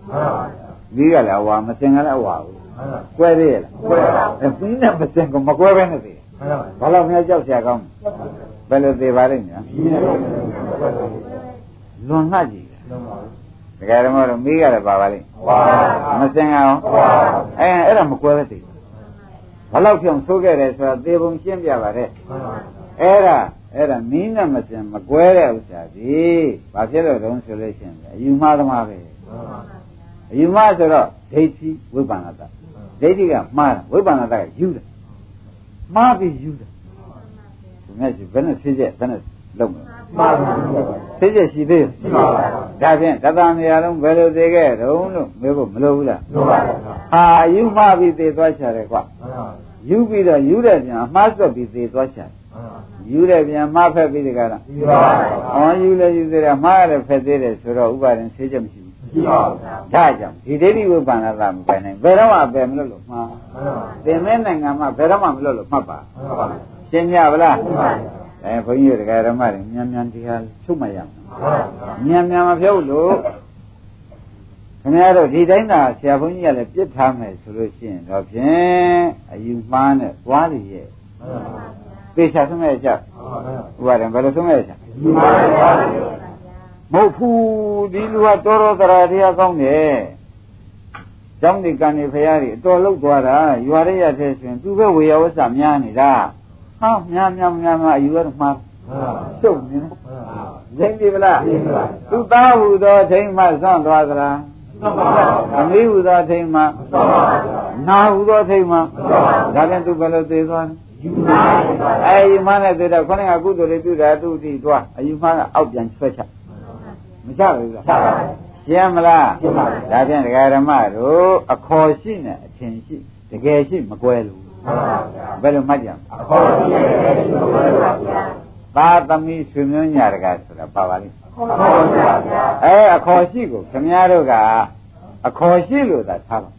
ကလည်းအဝါမစင်ကလည်းအဝါဘူးကွဲသေးရလားကွဲပါဘူးနီးနဲ့မစင်ကိုမကွဲဘဲနဲ့သိဘာလို့များကြောက်ဆရာကောင်းဘယ်လိုသိပါလိမ့်မယ်လွန်ငှကြည့်ဒကာဓမ္မတို့မိရတယ်ပါပါလိမ့်မစင်အောင်အဲအဲ့ဒါမကွဲပဲသိဘလောက်ဖြောင်ဆိုးခဲ့တယ်ဆိုတာသေပုံရှင်းပြပါတယ်အဲ့ဒါအဲ့ဒါမင်းနဲ့မစင်မကွဲတဲ့ဥစ္စာဒီဘာဖြစ်လို့တုံးဆိုလို့ရှိရင်အယူမှားသမားပဲ အယူမှားဆိုတော့ဒိဋ္ဌိဝိပ္ပန္နတဒိဋ္ဌိကမှားတယ်ဝိပ္ပန္နတကယူတယ်မှားပြီးယူတယ်သူများရှိဘယ်နဲ့ဖြစ်ချက်ဘယ်နဲ့လုပ်မလဲမှန်ပါဘူးသိချက်ရှိသေးရှိပါပါဒါဖြင့်တသံနေရာလုံးဘယ်လိုသိခဲ့တုံးလို့မေးဖို့မလိုဘူးလားလိုပါပါဟာယူမှပြီးသိသွားချတယ်ကွာယူပြီးတော့ယူတဲ့ပြန်အမှားစွက်ပြီးသိသွားချတယ်ယူတဲ့ပြန်မှားဖက်ပြီးတကလားယူပါပါဟောယူလဲယူသေးတယ်မှားရတယ်ဖက်သေးတယ်ဆိုတော့ဥပါဒင်ဆေးချက်မရှိဘူး ရှိပါဘူးဒါကြောင့်ဒီဒိဋ္ဌိဝိပ္ပန္နသာမပိုင်နိုင်ဘယ်တော့မှပဲမလို့လို့မှားသင်မဲနိုင်ငံမှာဘယ်တော့မှမလို့လို့မှတ်ပါရှင်းကြပါလားအဲဘုန်းကြီးတို့ဓမ္မတွေမြန်မြန်တရားချုပ်မရအောင်မြန်မြန်မဖြုတ်လို့ခင်ဗျားတို့ဒီတိုင်းသာဆရာဘုန်းကြီးကလည်းပြစ်ထားမယ်ဆိုလို့ရှိရင်တော့ဖြင့်အယူမှားနဲ့သွားရရဲ့သေချာဆုံးရဲ့ချက်ဥပါဒံဘယ်လိုဆုံးရဲ့ချက်မ ဟုတ်ဘူးဒီလူကတော်တော်တရားတရားကောင်းတယ်ကျောင်းဒီကံနေဖရာကြီးအတော်လောက်သွားတာရွာရရတဲ့ဆိုရင်သူပဲဝေယဝဆများနေတာဟာများများများများအယူရမှာရှုပ်နေတယ်သိပြီလားသူသားဟူသောထိမ့်မှဆွန့်သွားသလားသမီးဟူသောထိမ့်မှနာဟူသောထိမ့်မှဒါပြန်သူဘယ်လိုသိသွားလဲအဲယူမနဲ့သိတော့ခொနဲ့ကကုသိုလ်တွေပြုတာသူ့တိသွားအယူမကအောက်ပြန်ဆွဲချ မချဘူးလားရှင်းမလားဒါဖြင့်ဒကာဓမ္မတို့အခေါ်ရှိနဲ့အထင်ရှိတကယ်ရှိမကွဲလို့ဘယ်လိုမှတ်ကြံအခေါ်ရှိတယ်လို့ပြောပါဗျာသာသမီဆွေမျိုးညာတကဆိုတာပါပါလိမ့်ခေါ်ပါဗျာအဲအခေါ်ရှိကိုခင်ဗျားတို့ကအခေါ်ရှိလို့သာထားပါ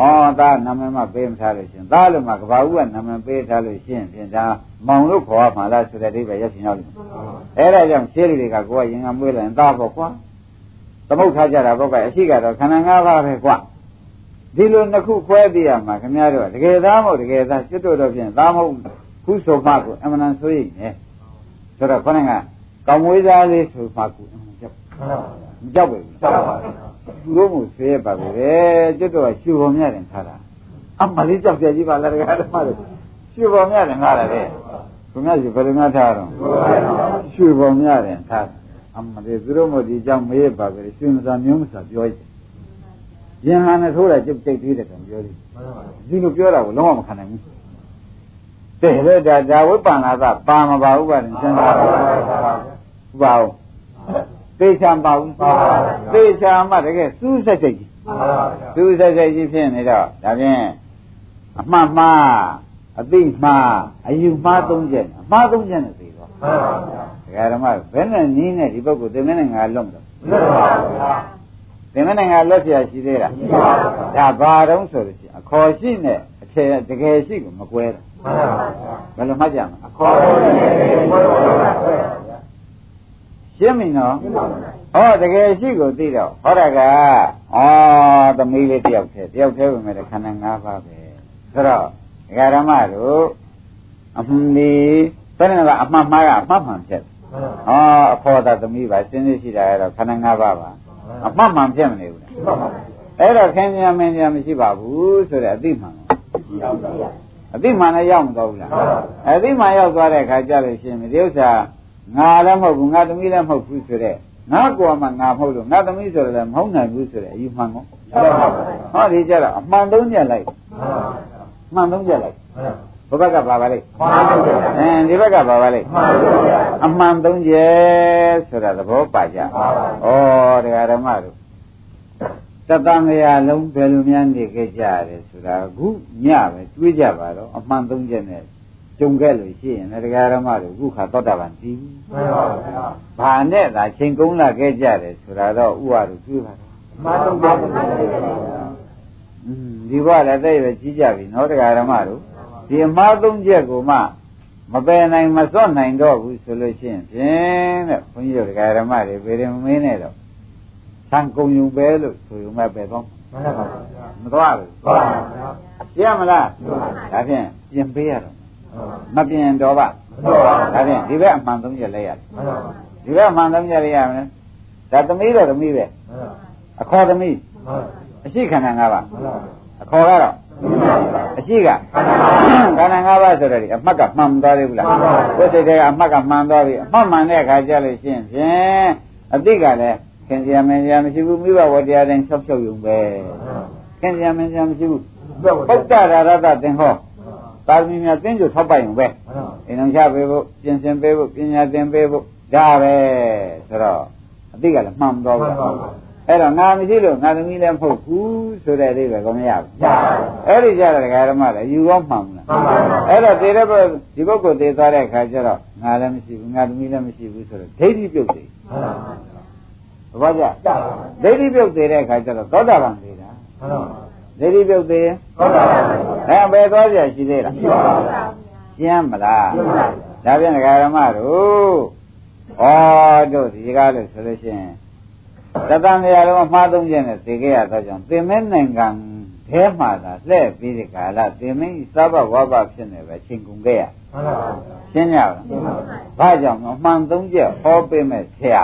ဩသားနာမည်မှပေးမထားလို့ရှင်သားလို့မှကဘာဦးကနာမည်ပေးထားလို့ရှင်ဖြင့်ဒါမောင်လို့ခေါ်ရမှာလားဆိုတဲ့အိဗယ်ရက်ရှင်ရောက်လိမ့်မယ်အဲဒါကြောင့်ရှင်းလူတွေကကိုယ်ကရင်ကမွေးလိုက်သားပေါ့ကွာသမုတ်ထားကြတာပေါ့ကအရှိကတော့ခန္ဓာ၅ပါးပဲကွာဒီလိုနှစ်ခုခွဲသိရမှာခင်ဗျားတို့တကယ်သားမဟုတ်တကယ်သားစစ်တို့တော့ဖြင့်သားမဟုတ်ခုဆိုမှကိုအမှန်တန်ဆိုရင်ねဆိုတော့ခေါင်းကကောင်းမွေးသားလေးဆိုမှကိုအမှန်ကြောက်မကြောက်ပဲဘူးကြောက်ပါဘူး သူတို့ကိုဆွေးရပါပဲကျွတ်တော့ရှူပေါ်မြတယ်ထားတာအမလေးကြောက်ကြကြီးပါလားတကယ်ဓမ္မတွေရှူပေါ်မြတယ်ငါလည်းခင်ဗျားကြီးဘယ်လိုများထားတော့ရှရွှေပေါ်များတယ်ထားအမလေးသူတို့မဒီကြောင့်မေးပါကြတယ်ရွှေမစာမျိုးမစာပြောရတယ်ရင်ဟန်နဲ့ထိုးတာကြိတ်ကြိတ်သေးတယ်ကောင်ပြောလိဒီလိုပြောတာကိုလုံးဝမခံနိုင်ဘူးတဲ့လေဒါဒါဝိပ္ပန္နာသပါမပါဘူးပါရင်စဉ်းစားပါပါဘူး သေချာပါဘူးသေချာမှတကယ်စူးဆက်စိတ်ကြီးစူးဆက်စိတ်ကြီးဖြစ်နေတော့ဒါဖြင့်အမှန်မှားအသိမှားအယူမှားသုံးချက်အမှားသုံးချက်နဲ့သိတော့ဒကာဓမ္မဘယ်နဲ့နည်းနဲ့ဒီပုဂ္ဂိုလ်သင်္မင်းနဲ့ငါလွတ်မလို့သင်္မင်းနဲ့ငါလွတ်เสียရှိသေးလားဒါဘာတုံးဆိုလို့ရှိရင်အခေါ်ရှိနဲ့အထည်တကယ်ရှိကိုမကွဲတာဘယ်လိုမှတ်ကြမလဲအခေါ်ရှ င်းပြီနော်ဟောတကယ်ရှိကိုသိတော့ဟောတာကဩသမီးလေးတယောက်တည်းတယောက်တည်းပဲမဲ့ခန္ဓာ၅ပါးပဲဆိုတော့ဒကာရမတို့အမှန်ဒီဘယ်နဲ့ကအမှန်မှားကအမှန်မှန်ဖြစ်ဩအခေါ်တာသမီးပါစဉ်းစားရှိတာကတော့ခန္ဓာ၅ပါးပါအမှန်မှန်ဖြစ်မနေဘူးလားအဲ့တော့ခင်ဗျာမင်းဗျာမရှိပါဘူးဆိုတဲ့အသိမှန်အသိမှန်လည်းရောက်မသွားဘူးလားအသိမှန်ရောက်သွားတဲ့အခါကျလို့ရှိရင်ဒီဥစ္စာ ငါလည်းမဟုတ်ဘူးငါသမီးလည်းမဟုတ်ဘူးဆိုတဲ့ငါကောမှငါမဟုတ်လို့ငါသမီးဆိုလည်းမဟုတ်နိုင်ဘူးဆိုတဲ့အယူမှန်ကောဟောဒီကြတော့အမှန်သုံးညက်လိုက်မှန်သုံးညက်လိုက်ဘုဘက်ကပါပါလိမ့်အင်းဒီဘက်ကပါပါလိမ့်အမှန်သုံးကျဲဆိုတာသဘောပါကြဩတရားဓမ္မတို့တတန်ရလုံးဘယ်လိုများနေခဲ့ကြရတယ်ဆိုတာအခုညပဲတွေးကြပါတော့အမှန်သုံးချက်နဲ့ ကြုံခဲ့လို့ရှိရင်တရားဓမ္မတို့အခုခါသောတာပန်တည်မှန်ပါဗျာဘာနဲ့သာချိန်ကုန်းလာခဲ့ကြတယ်ဆိုတာတော့ဥပါတို့တွေးပါတော့မှန်ပါဗျာอืมဒီဘဝလည်းတဲ့ပဲကြီးကြပြီနော်တရားဓမ္မတို့ဒီအမှားသုံးချက်ကိုမှမပယ်နိုင်မစွန့်နိုင်တော့ဘူးဆိုလို့ရှိရင်ဖြင့်တဲ့ဘုန်းကြီးတို့တရားဓမ္မတွေဗေဒမမင်းနဲ့တော့သံကုံယူပဲလို့ဆိုရုံပဲပဲတော့မှန်ပါဗျာမသွားဘူးသွားပါဗျာပြရမလားဒါဖြင့်ပြင်ပေးရတော့ မပြင်တော့ပါဒါဖြင့်ဒီဘက်အမှန်သုံးချက်လဲရတယ်ဒီဘက်အမှန်သုံးချက်လဲရမယ်ဒါသမီးတော့သမီးပဲအခေါ်သမီးအရှိခန္ဓာ၅ပါးအခေါ်ကတော့အရှိကခန္ဓာ၅ပါးဆိုတော့ဒီအမှတ်ကမှန်သွားသေးဘူးလားကိုယ်စိတ်ထဲကအမှတ်ကမှန်သွားပြီအမှတ်မှန်တဲ့အခါကျလို့ရှိရင်ဖြင့်အတိကလည်းခင်ဗျာမင်းဗျာမရှိဘူးမိဘဝတရားတိုင်းဖြောက်ဖြောက်ယုံပဲခင်ဗျာမင်းဗျာမရှိဘူးပုဒ္ဒရာရတသင်္ဟော သာသမီများသင်္ကြန်ထောက်ပိုက်ယုံပဲအိမ်တော်ချပေးဖို့ပြင်ဆင်ပေးဖို့ပညာသင်ပေးဖို့ဒါပဲဆိုတော့အတိကလည်းမှန်သွားဘူးအဲ့တော့ငါမရှိလို့ငါသမီးလည်းမဟုတ်ဘူးဆိုတဲ့အသေးပဲကောမရဘူး။အဲ့ဒီကြတဲ့ဓမ္မလည်းယူကောင်းမှန်ဘူးလား။အဲ့တော့သေတဲ့ဘက်ဒီပုဂ္ဂိုလ်သေသွားတဲ့အခါကျတော့ငါလည်းမရှိဘူးငါသမီးလည်းမရှိဘူးဆိုတော့ဒိဋ္ဌိပြုတ်သေး။ဘာကြ။ဒိဋ္ဌိပြုတ်သေးတဲ့အခါကျတော့သောတာပန်သေးတာ။ ဒိဋ္ဌိပြုတ်သေးရင်သောတာပန်။အဲဘယ်သွားကြရှိသေးလား။ရှင်းမလား။ဒါပြန်ဓမ္မတို့ဩတို့ဒီကားလို့ဆိုလို့ရှိရင်တသံတရားလုံးအမှားသုံးချက်နဲ့သိခဲ့ရသောကြောင့်သင်မဲနိုင်ငံထဲမှာသာလှည့်ပြီးဒီကာလသင်မင်းသဘဝဘဖြစ်နေပဲချိန်ကုန်ခဲ့ရမှန်ပါပါရှင်းကြလားဘာကြောင့်အမှန်သုံးချက်ဟောပေးမဲ့ဆရာ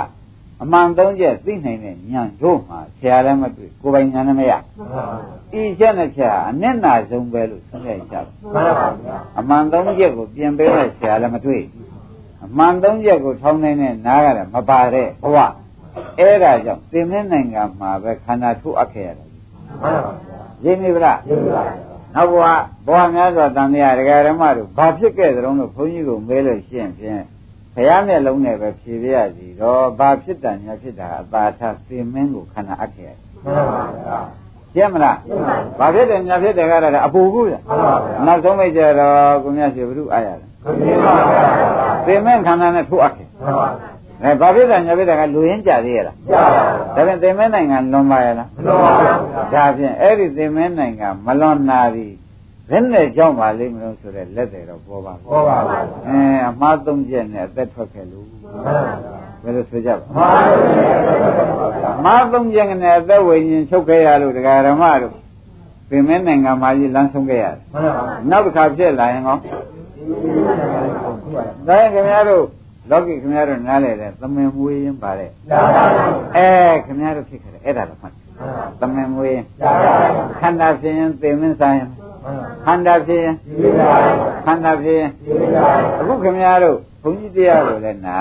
အမှန်သုံးချက်သိနိုင်တဲ့ဉာဏ်တို့မှာဆရာလည်းမတွေ့ကိုယ်ပိုင်ဉာဏ်လည်းမရမှန်ပါပါဤချက်နဲ့ဆရာအနစ်နာဆုံးပဲလို့ဆိုခဲ့ကြပါမှန်ပါပါအမှန်သုံးချက်ကိုပြင်ပေးမဲ့ဆရာလည်းမတွေ့အမှန်သုံးချက်ကိုထောင်းနိုင်တဲ့နားကလည်းမပါတဲ့ဘဝအဲ့ဒါကြောင့်သင်္မင်းနိုင်ငံမှာပဲခန္ဓာထုတ်အပ်ခဲ့ရတယ်မှန်ပါဗျာရင်းနေဗလားရင်းပါဗျာနောက်ဘဝဘဝများစွာတန်မြာဒကာဓမ္မတို့ဘာဖြစ်ခဲ့သလဲလို့ဘုန်းကြီးကမဲလို့ရှင်းဖြင့် ဘုရားမျက်လုံးနဲ့ပဲဖြေပြရစီတော့ဘာဖြစ်တာညာဖြစ်တာအသာထသင်္မင်းကိုခန္ဓာအပ်ခဲ့ရတယ်မှန်ပါဗျာရှင်းမလားဘာဖြစ်တယ်ညာဖြစ်တယ်ကတော့အပူကူးလားနောက်ဆုံးမိတ်ကြတော့ကိုမြတ်ရှိဘုရုအားရတယ်သင်္မင်းခန္ဓာနဲ့ထုတ်အပ်ခဲ့အဲဘာဖြစ်တာညာဖြစ်တာကလူရင်းကြသေးရလားကြပါဘူးဒါဖြင့်သင်္မဲနိုင်ငံလွန်ပါရဲ့လားမလွန်ပါဘူးဒါဖြင့်အဲ့ဒီသင်္မဲနိုင်ငံမလွန်နာပြီ ဘယ်နဲ့ကြောက်ပါလိမ့်မလို့ဆိုတဲ့လက်တွေတော့ပေါ်ပါဘူးပေါ်ပါဘူးအဲအမှားသုံးချက်နဲ့အသက်ထွက်ခဲ့လို့ဘယ်လိုဆိုကြပါအမှားသုံးချက်နဲ့အသက်ဝိညာဉ်ချုပ်ခဲ့ရလို့တရားဓမ္မတို့သင်္မဲနိုင်ငံမှာကြီးလမ်းဆုံးခဲ့ရတယ်နောက်တစ်ခါဖြစ်လာရင်ကောဒါခင်ဗျားတို့လောကီခင်ဗျားတို့နားလေတဲ့သမင်မွေးရင်ပါတဲ့အဲခင်ဗျားတို့ဖြစ်ခဲ့တယ်အဲ့ဒါတော့မှတ်သမင်မွေးရင်ခန္ဓာဖြစ်ရင်သေမင်းဆိုင်ရင် ခန္ဓာဖြစ်ရင်ခန္ဓာဖြစ်ရင်အခုခင်ဗျားတို့ဘုန်းကြီးတရားကိုလည်းနာ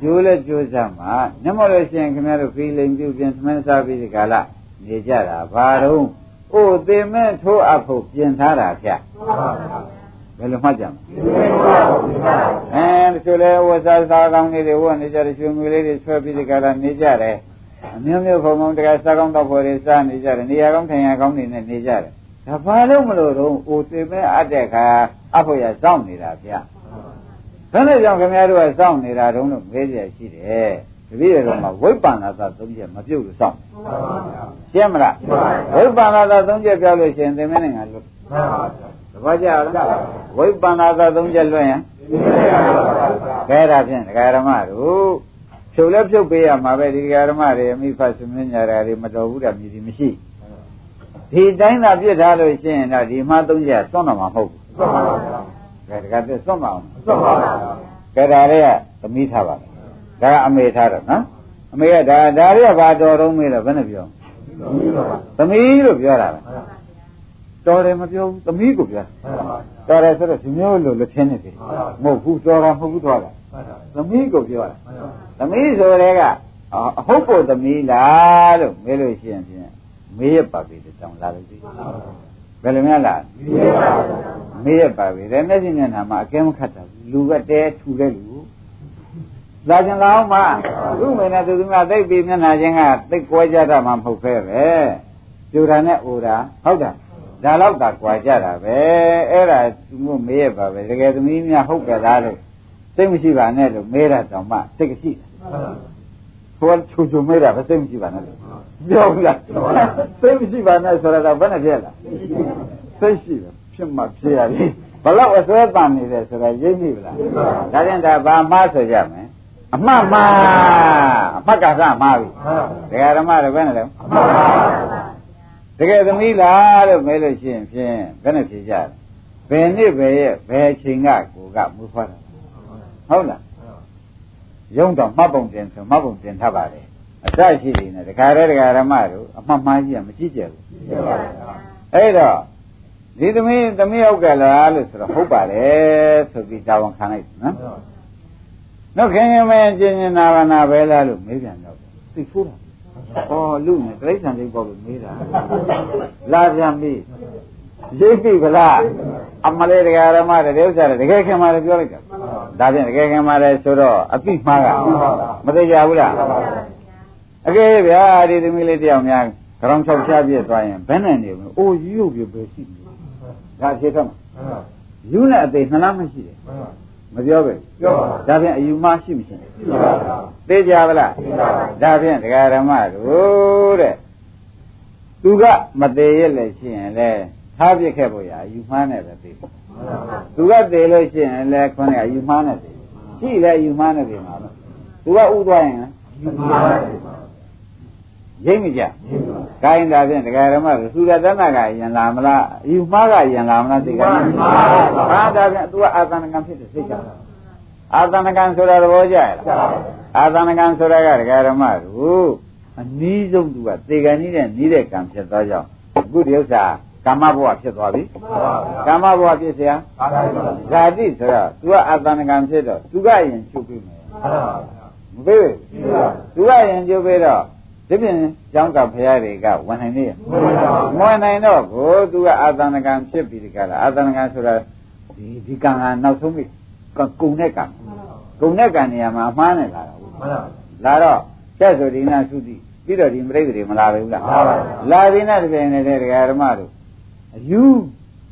ကျိုးလဲကျိုးစားမှာညမလို့ရှိရင်ခင်ဗျားတို့ခီးလိမ်ပြုပြင်သမင်းစားပြီးဒီကလာနေကြတာဘာတော့အိုသေမဲ့ထိုးအပ်ဖို့ပြင်ထားတာဗျဘယ်လိုမှတ်ကြမလဲအဲဒီလိုလဲဝစားစားကောင်းလေးတွေဝတ်နေကြတယ်ရွှေငွေလေးတွေဆွဲပြီးဒီကလာနေကြတယ်အမျိုးမျိုးဖုံဖုံတကစားကောင်းတော့ဖို့တွေစားနေကြတယ်နေရာကောင်းထိုင်ရာကောင်းနေနဲ့နေကြတယ် ဒါဘာလို့မလို့တော့အိုသေမဲ့အပ်တဲ့ခါအဖို့ရစောင့်နေတာဗျဘယ်နဲ့ကြောင့်ခင်ဗျားတို့ကစောင့်နေတာတုံးလို့မေးကြရှိတယ်တပည့်တော်မှာဝိပ္ပန္နသာသုံးချက်မပြုတ်လို့စောင့်ရှင်းမလားဝိပ္ပန္နသာသုံးချက်ပြောလို့ရှိရင်သင်မင်းနဲ့ငါလွတ်သဘောကျလားဝိပ္ပန္နသာသုံးချက်လွတ်ရင်ခဲတာဖြင့်ဒကာရမတို့ဖြုတ်လဲဖြုတ်ပေးရမှာပဲဒီဒကာရမတွေအမိဖတ်ဆွမင်းညာတွေမတော်ဘူးတာမြည်ဒီမရှိ ဒီတိုင်းသာပြစ်ထားလို့ရှိရင်တော့ဒီမှာသုံးချက်သွန်းတော့မှာမဟုတ်ဘူးကဲဒကာပြသွန်းပါအောင်သွန်းပါကဲဒါလေးကသမီးထားပါမယ်ဒါကအမေထားတော့နော်အမေကဒါဒါတွေကဘာတော်တော့မေးတော့ဘယ်နဲ့ပြောသမီးလို့ပြောတာပဲတော်တယ်မပြောဘူးသမီးကိုပြောတော်တယ်ဆိုတော့ဒီမျိုးလို့လက်ချင်းနေတယ်မဟုတ်ဘူးတော်တာမဟုတ်ဘူးတော်တာသမီးကိုပြောတာသမီးဆိုတဲ့ကအဟုတ်ဖို့သမီးလားလို့မေးလို့ရှိရင်ဖြင့်မေးရပါပြီ တောင်းလာလို့ဒီဘယ်လိုများလားမေးရပါပြီတဲ့မျက်စိမျက်နှာမှာအကဲမခတ်တာလူကတဲထူတဲ့လူလာကြလောင်းမှသူ့မေနဲ့သူကသိပြီးမျက်နှာချင်းကသိကွဲကြတာမှမဟုတ်ပဲပဲကျူတာနဲ့အိုတာဟုတ်တယ်ဒါတော့သာကြွာကြတာပဲအဲ့ဒါသူမို့မေးရပါပဲတကယ်သမီးများဟုတ်ကြလားလို့စိတ်မရှိပါနဲ့လို့မေးတာတောင်မှစိတ်ရှိတယ် ဟိုချူချူမေးတာပဲစိတ်မရှိပါနဲ့လို့ပြောဘူးလားစိတ်မရှိပါနဲ့ဆိုတော့ဘယ်နဲ့ဖြစ်လားစိတ်ရှိတယ်ဖြစ်မှဖြစ်ရပြီဘလောက်အစွဲတန်နေတယ်ဆိုတော့ရိပ်မိဗလားဒါပြန်ဒါဘာမှဆိုကြမယ်အမှတ်မှားအမှတ်ကစားမှားပြီဒကာဓမ္မတွေဘယ်နဲ့လဲတကယ်သမီးလားလို့မဲလို့ရှိရင်ဖြင့်ဘယ်နဲ့ဖြေကြလဲဘယ်နှစ်ဘယ်ရဲ့ဘယ်ချိန်ကကိုကမူဖွားတာဟုတ်လား ရုံတော့မှတ်ပုံတင်ဆိုမှတ်ပုံတင်ထားပါလေအစရှိနေတယ်ဒကာရဲဒကာဓမ္မတို့အမှတ်မှားကြီးကမကြည့်ကြဘူးအဲ့တော့ဒီသမီးသမီးဟုတ်ကြလားလို့ဆိုတော့ဟုတ်ပါတယ်ဆိုပြီးတာဝန်ခံလိုက်နော်နောက်ခင်ခင်မင်းကျင်ကျင်နာဘာနာပဲလားလို့မေးပြန်တော့သိဖို့တာဩလူနဲ့တိရစ္ဆာန်လေးပေါ့လို့မေးတာလာပြန်ပြီ ရိပ်ပြီဗလားအမလေးတရားဓမ္မတွေဥစ္စာတွေတကယ်ခင်မာတယ်ပြောလိုက်တာဒါဖြင့်တကယ်ခင်မာတယ်ဆိုတော့အပိမှားကမသိကြဘူးလားအကယ်ဗျာဒီသမီးလေးတယောက်များကြောင်ချောက်ချပြည့်သွားရင်ဘယ်နဲ့နေမလဲအိုးရုပ်ပြပဲရှိတယ်ဒါဖြေတော့ယူနဲ့အသေးနှလားမရှိတယ်မပြောပဲပြောပါဒါဖြင့်အယူမရှိမရှိရှိပါပါသိကြပါလားဒါဖြင့်ဒကာရမတို့တဲ့သူကမသေးရလည်းရှိရင်လည်း ထားပြစ်ခဲ့ဖို့ရအယူမှားနဲ့ပဲသိတယ်သူကသေးလို့ရှိရင်လည်းခွန်းကအယူမှားနဲ့သိရှိလည်းအယူမှားနဲ့သိမှာပဲသူကဥသွားရင်ယူမှားရိပ်မကြ။ကိုင်းတာဖြင့်တရားဓမ္မရသုရတနာကယင်လာမလားအယူမှားကယင်လာမလားသိကြလား။ဟာဒါဖြင့် तू ကအာသနကံဖြစ်တယ်သိကြလား။အာသနကံဆိုတာသဘောကျရဲ့လား။အာသနကံဆိုတာကတရားဓမ္မတို့အနည်းဆုံး तू ကသေကံကြီးနဲ့နီးတဲ့ကံဖြစ်သွားကြောင်းအခုဒီဥစ္စာ ကာမဘဝဖြစ်သွားပြီကာမဘဝဖြစ်เสียဇာတိဆိုတော့ तू ကအာသနကံဖြစ်တော့ तू ကရင်ချုပ်ပြီးမယ်မပေးဘူး तू ကရင်ချုပ်ပြီးတော့ဒီပြင်ကျောင်းကဖရာတွေကဝန်နိုင်နေရမဝန်နိုင်တော့ကိုသူကအာသနကံဖြစ်ပြီးဒီကလာအာသနကံဆိုတာဒီဒီကံကနောက်ဆုံးပြီကုံတဲ့ကံကုံတဲ့ကံနေရာမှာအမှားနဲ့လာတော့လာတော့ကျက်ဆိုဒီနာသုတိပြီးတော့ဒီပြိတ္တိတွေမလာဘူးလားလာဒီနာတပြိုင်နေတဲ့ဒကာဓမ္မတို့ အယူ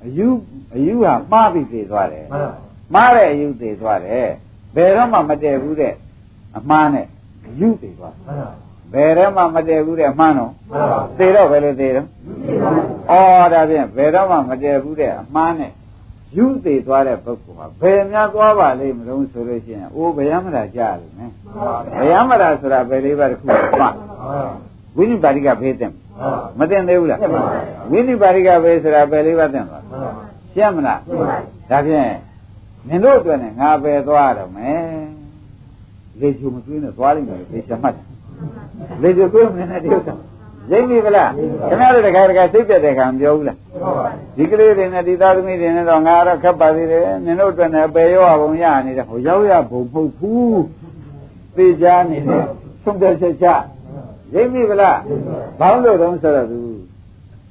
အယူအယူဟာမှားပြီးသေးသွားတယ်မှားတဲ့အယူသေးသွားတယ်ဘယ်တော့မှမတည့်ဘူးတဲ့အမှားနဲ့အယူသေးသွားတယ်ဘယ်တော့မှမတည့်ဘူးတဲ့မှန်းတော့သေတော့ဘယ်လိုသေတော့ဩဒါဖြင့်ဘယ်တော့မှမတည့်ဘူးတဲ့အမှန်းနဲ့ယူသေးသွားတဲ့ပုဂ္ဂိုလ်ဟာဘယ်များသွားပါလိမ့်မလို့ဆိုလို့ရှိရင်အိုးဘယ်ရမတာကြားလိမ့်မယ်ဘယ်ရမတာဆိုတာဘယ်လေးပါတစ်ခုမှဝိနိပါတိကဖေးတဲ့ မသိသေးဘူးလားဝိနိပါတိကဖေးဆိုတာဘယ်လေးပါသိမှာရှင်းမလားဒါဖြင့်နင်တို့အတွက်နဲ့ငါပဲသွားရမယ်လေချူမသွင်းနဲ့သွားလိမ့်မယ်လေချမှတ်တယ်လေကျသွေးမနေတဲ့ဥစ္စာရိပ်ပြီဗလားခင်ဗျားတို့တခါတခါစိတ်ပြတ်တဲ့ခါမပြောဘူးလားဒီကလေးတွေနဲ့ဒီသားသမီးတွေနဲ့တော့ငါတော့ခက်ပါသေးတယ်နင်တို့အတွက်နဲ့ပယ်ရောဘုံရနေတယ်ဟိုရောက်ရဘုံမဟုတ်ဘူးသိကြနေတဲ့ဆုံးတဲ့ချက်ချ ရိပ်မိဗလားဘောင်းလို့တုံးဆိုတော့သူ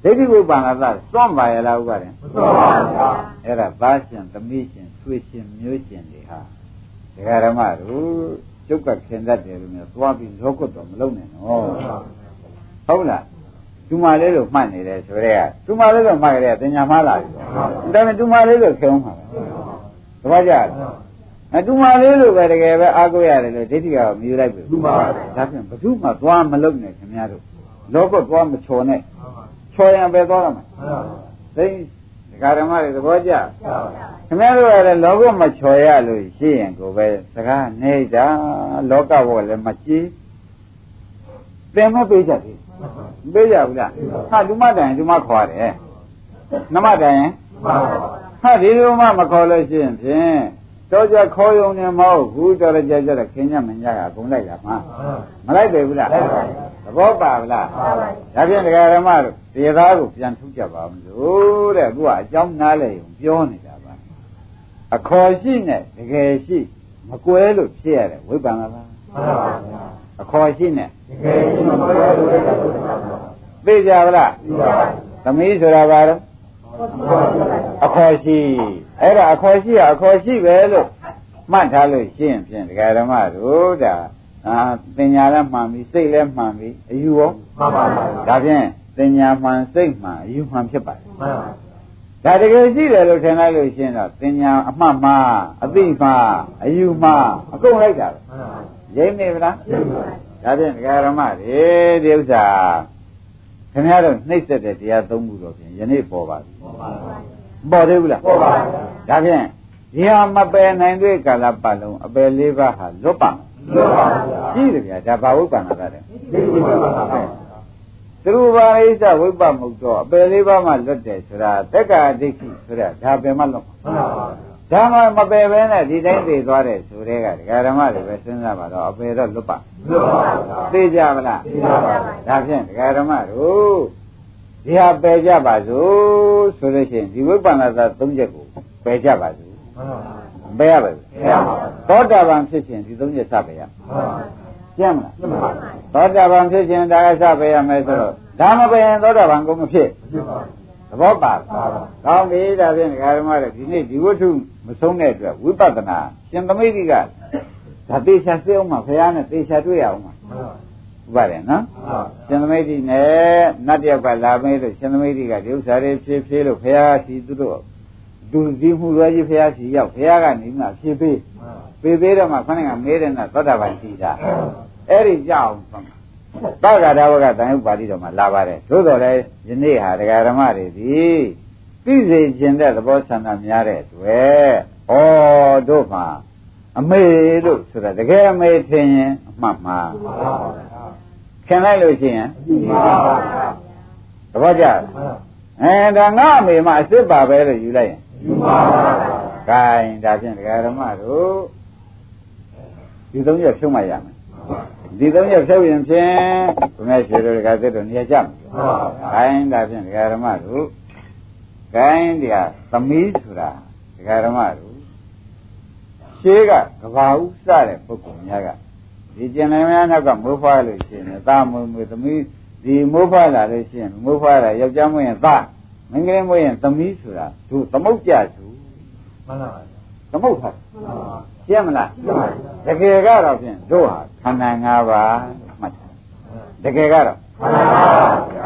ဒိဋ္ဌိဝိပ္ပန္နသစွန့်ပါရလားဥပါရင်မှန်ပါဗျာအဲ့ဒါသားရှင်သမီးရှင်ဆွေရှင်မျိုးရှင်တွေဟာဒကာဓမ္မတို့ကျုပ်ကခင်တတ်တယ်လို့မျိုးသွားပြီးလောကုတ်တော့မလုံးနဲ့နော်ဟုတ်လားသူမလေးလို့မှတ်နေတယ်ဆိုရဲကသူမလေးလို့မှတ်ကြတယ်တင်ညာမှားလာပြီဒါပေမဲ့သူမလေးလို့ခင်အောင်ပါပဲတပည့်ကြလား အတူမလေးလို့ပဲတကယ်ပဲအားကိုးရတယ်လို့ဒိဋ္ဌိကမယူလိုက်ပြီမှန်ပါဗျာဒါဖြင့်ဘု து မှသွားမလုံးနဲ့ခင်ဗျားတို့လောကုတ်သွားမချော်နဲ့ချော်ရင်ပဲသွားရမှာသိဒကာဓမ္မတွေသဘောကျခင်ဗျားတို့ကလည်းလောကမချော်ရလို့ရှိရင်ကိုပဲစကားနေတာလောကဘောလည်းမကြည့်သင်မပေးကြသေးမပေးကြဘူးလားဟာလူမတိုင်လူမခေါ်တယ်နမတိုင်ရင်ဟာဒီလိုမှမခေါ်လို့ရှိရင်ဖြင့် တော့ကြခေါ်ယုံနေမဟုတ်ဘူးတော်ကြကြတော့ခင်ညမညကအကုန်လိုက်တာမှာမလိုက်တယ်ဘူးလားသဘောပါဗလားဒါဖြင့်ဒကာရမတို့တရားသားကိုပြန်ထုတ်ကြပါမလို့တဲ့အခုကအကြောင်းနားလဲုံပြောနေတာပါအခေါ်ရှိနဲ့တကယ်ရှိမကွဲလို့ဖြစ်ရတယ်ဝိပ္ပန္နလားအခေါ်ရှိနဲ့သိကြဗလားသမီးဆိုတာဘာလဲအခေါ်ရှိ အဲ့ဒါအခေါ်ရှိရအခေါ်ရှိပဲလို့မှတ်ထားလို့ရှိရင်ဖြင့်ဒကာဓမ္မတို့ဒါအာပညာလည်းမှန်ပြီစိတ်လည်းမှန်ပြီအယူရောဒါဖြင့်ပညာမှန်စိတ်မှန်အယူမှန်ဖြစ်ပါတယ်ဒါတကယ်ရှိတယ်လို့ထင်လိုက်လို့ရှိရင်တော့ပညာအမှတ်မှားအသိမှားအယူမှားအကုန်လိုက်တာပဲရိမ့်နေဗလားဒါဖြင့်ဒကာဓမ္မတွေဒီဥစ္စာခင်ဗျားတို့နှိမ့်ဆက်တဲ့တရားသုံးခုတော့ဖြင့်ယနေ့ပေါ်ပါပြီပေါ် သေးဘူးလားပေါ်ပါဒါဖြင့်ဒီဟာမပယ်နိုင်တဲ့ကာလပတ်လုံးအပယ်လေးပါးဟာလွတ်ပါမယ်ရှိတယ်ဗျာဒါဘာဝိပ္ပန္နတာတဲ့သူရူပါရိစ္ဆဝိပ္ပမုတ်တော့အပယ်လေးပါးမှလွတ်တယ်ဆိုတာတက္ကာဒိဋ္ဌိဆိုတာဒါပယ်မှလွတ်ဒါမှမပယ်ပဲနဲ့ဒီတိုင်းသိသွားတယ်ဆိုတဲ့ကဒကာဓမ္မတွေပဲစဉ်းစားပါတော့အပယ်တော့လွတ်ပါသိကြမလားဒါဖြင့်ဒကာဓမ္မတို့ ဒီဟာပယ်ကြပါစို့ဆိုလို့ရှိရင်ဒီဝိပ္ပန္နသာ၃ချက်ကိုပယ်ကြပါစို့ပယ်ရပါဘူးသောတာပန်ဖြစ်ခြင်းဒီ၃ချက်စပယ်ရကျမ်းမလားသောတာပန်ဖြစ်ခြင်းဒါကစပယ်ရမယ်ဆိုတော့ဒါမပယ်ရင်သောတာပန်ကိုမဖြစ်သဘောပါကောင်းပြီဒါဖြင့်ဒကာဓမ္မတွေဒီနေ့ဒီဝတ္ထုမဆုံးတဲ့အတွက်ဝိပဿနာရှင်သမိတ်ကဒါသေချာသိအောင်မှာဘုရားနဲ့သေချာတွေ့ရအောင်မှာဥ ပါတယ်နော်ရှင်သမိတ်နဲ့နတ်တယောက်ကလာမေးလို့ရှင်သမိတ်ကဒီဥစ္စာတွေဖြည်းဖြည်းလို့ဘုရားရှိသူတို့သူဒီမှုရွယ်ကြီးဘုရားရှိရောက်ဘုရားကနေမှဖြည်းဖြည်းပြေးသေးတော့မှခဏကမေးတယ်နဲ့သောတာပန်ရှိတာအဲ့ဒီကြောက်ဆုံးသက္ကာဒဝကတန်ဥပါတိတော်မှာလာပါတယ်သို့တော်လည်းယနေ့ဟာဒကာဓမ္မတွေဒီသိစေခြင်းတဲ့သဘောဆန္ဒများတဲ့အတွက်ဩတို့မှာအမေလို့ဆိုတာတကယ်အမေထင်ရင်အမှတ်မှာ ခင်လိုက်လို့ရှိရင်သဘောကျအဲဒါငါအမေမှအစ်စ်ပါပဲလို့ယူလိုက်ရင်ကဲဒါဖြင့်ဒကာဓမ္မတို့ဒီသုံးရက်ဖြုံးမှရမယ်ဒီသုံးရက်ဖြုတ်ရင်ဖြင့်ဘုရားရှင်တို့ကသစ်တို့နေရာကြမယ်။ခိုင်းဒါဖြင့်ဒကာဓမ္မတို့ခိုင်းဒီဟာသမီးဆိုတာဒကာဓမ္မတို့ရှေးကကဘာဥစတဲ့ပုဂ္ဂိုလ်များက ဒီကျင်လည်များနောက်ကမိုးဖွားလို့ရှိရင်သာမွေမွေသမီးဒီမိုးဖွားလာလို့ရှိရင်မိုးဖွားလာယောက်ျားမွေးရင်သာမင်္ဂလာမွေးရင်သမီးဆိုတာသူသမုတ်ကြသူမှန်ပါပါသမုတ်ထားရှင်းမလားတကယ်ကတော့ဖြင့်တို့ဟာခန္ဓာ၅ပါးမှတ်တယ်တကယ်ကတော့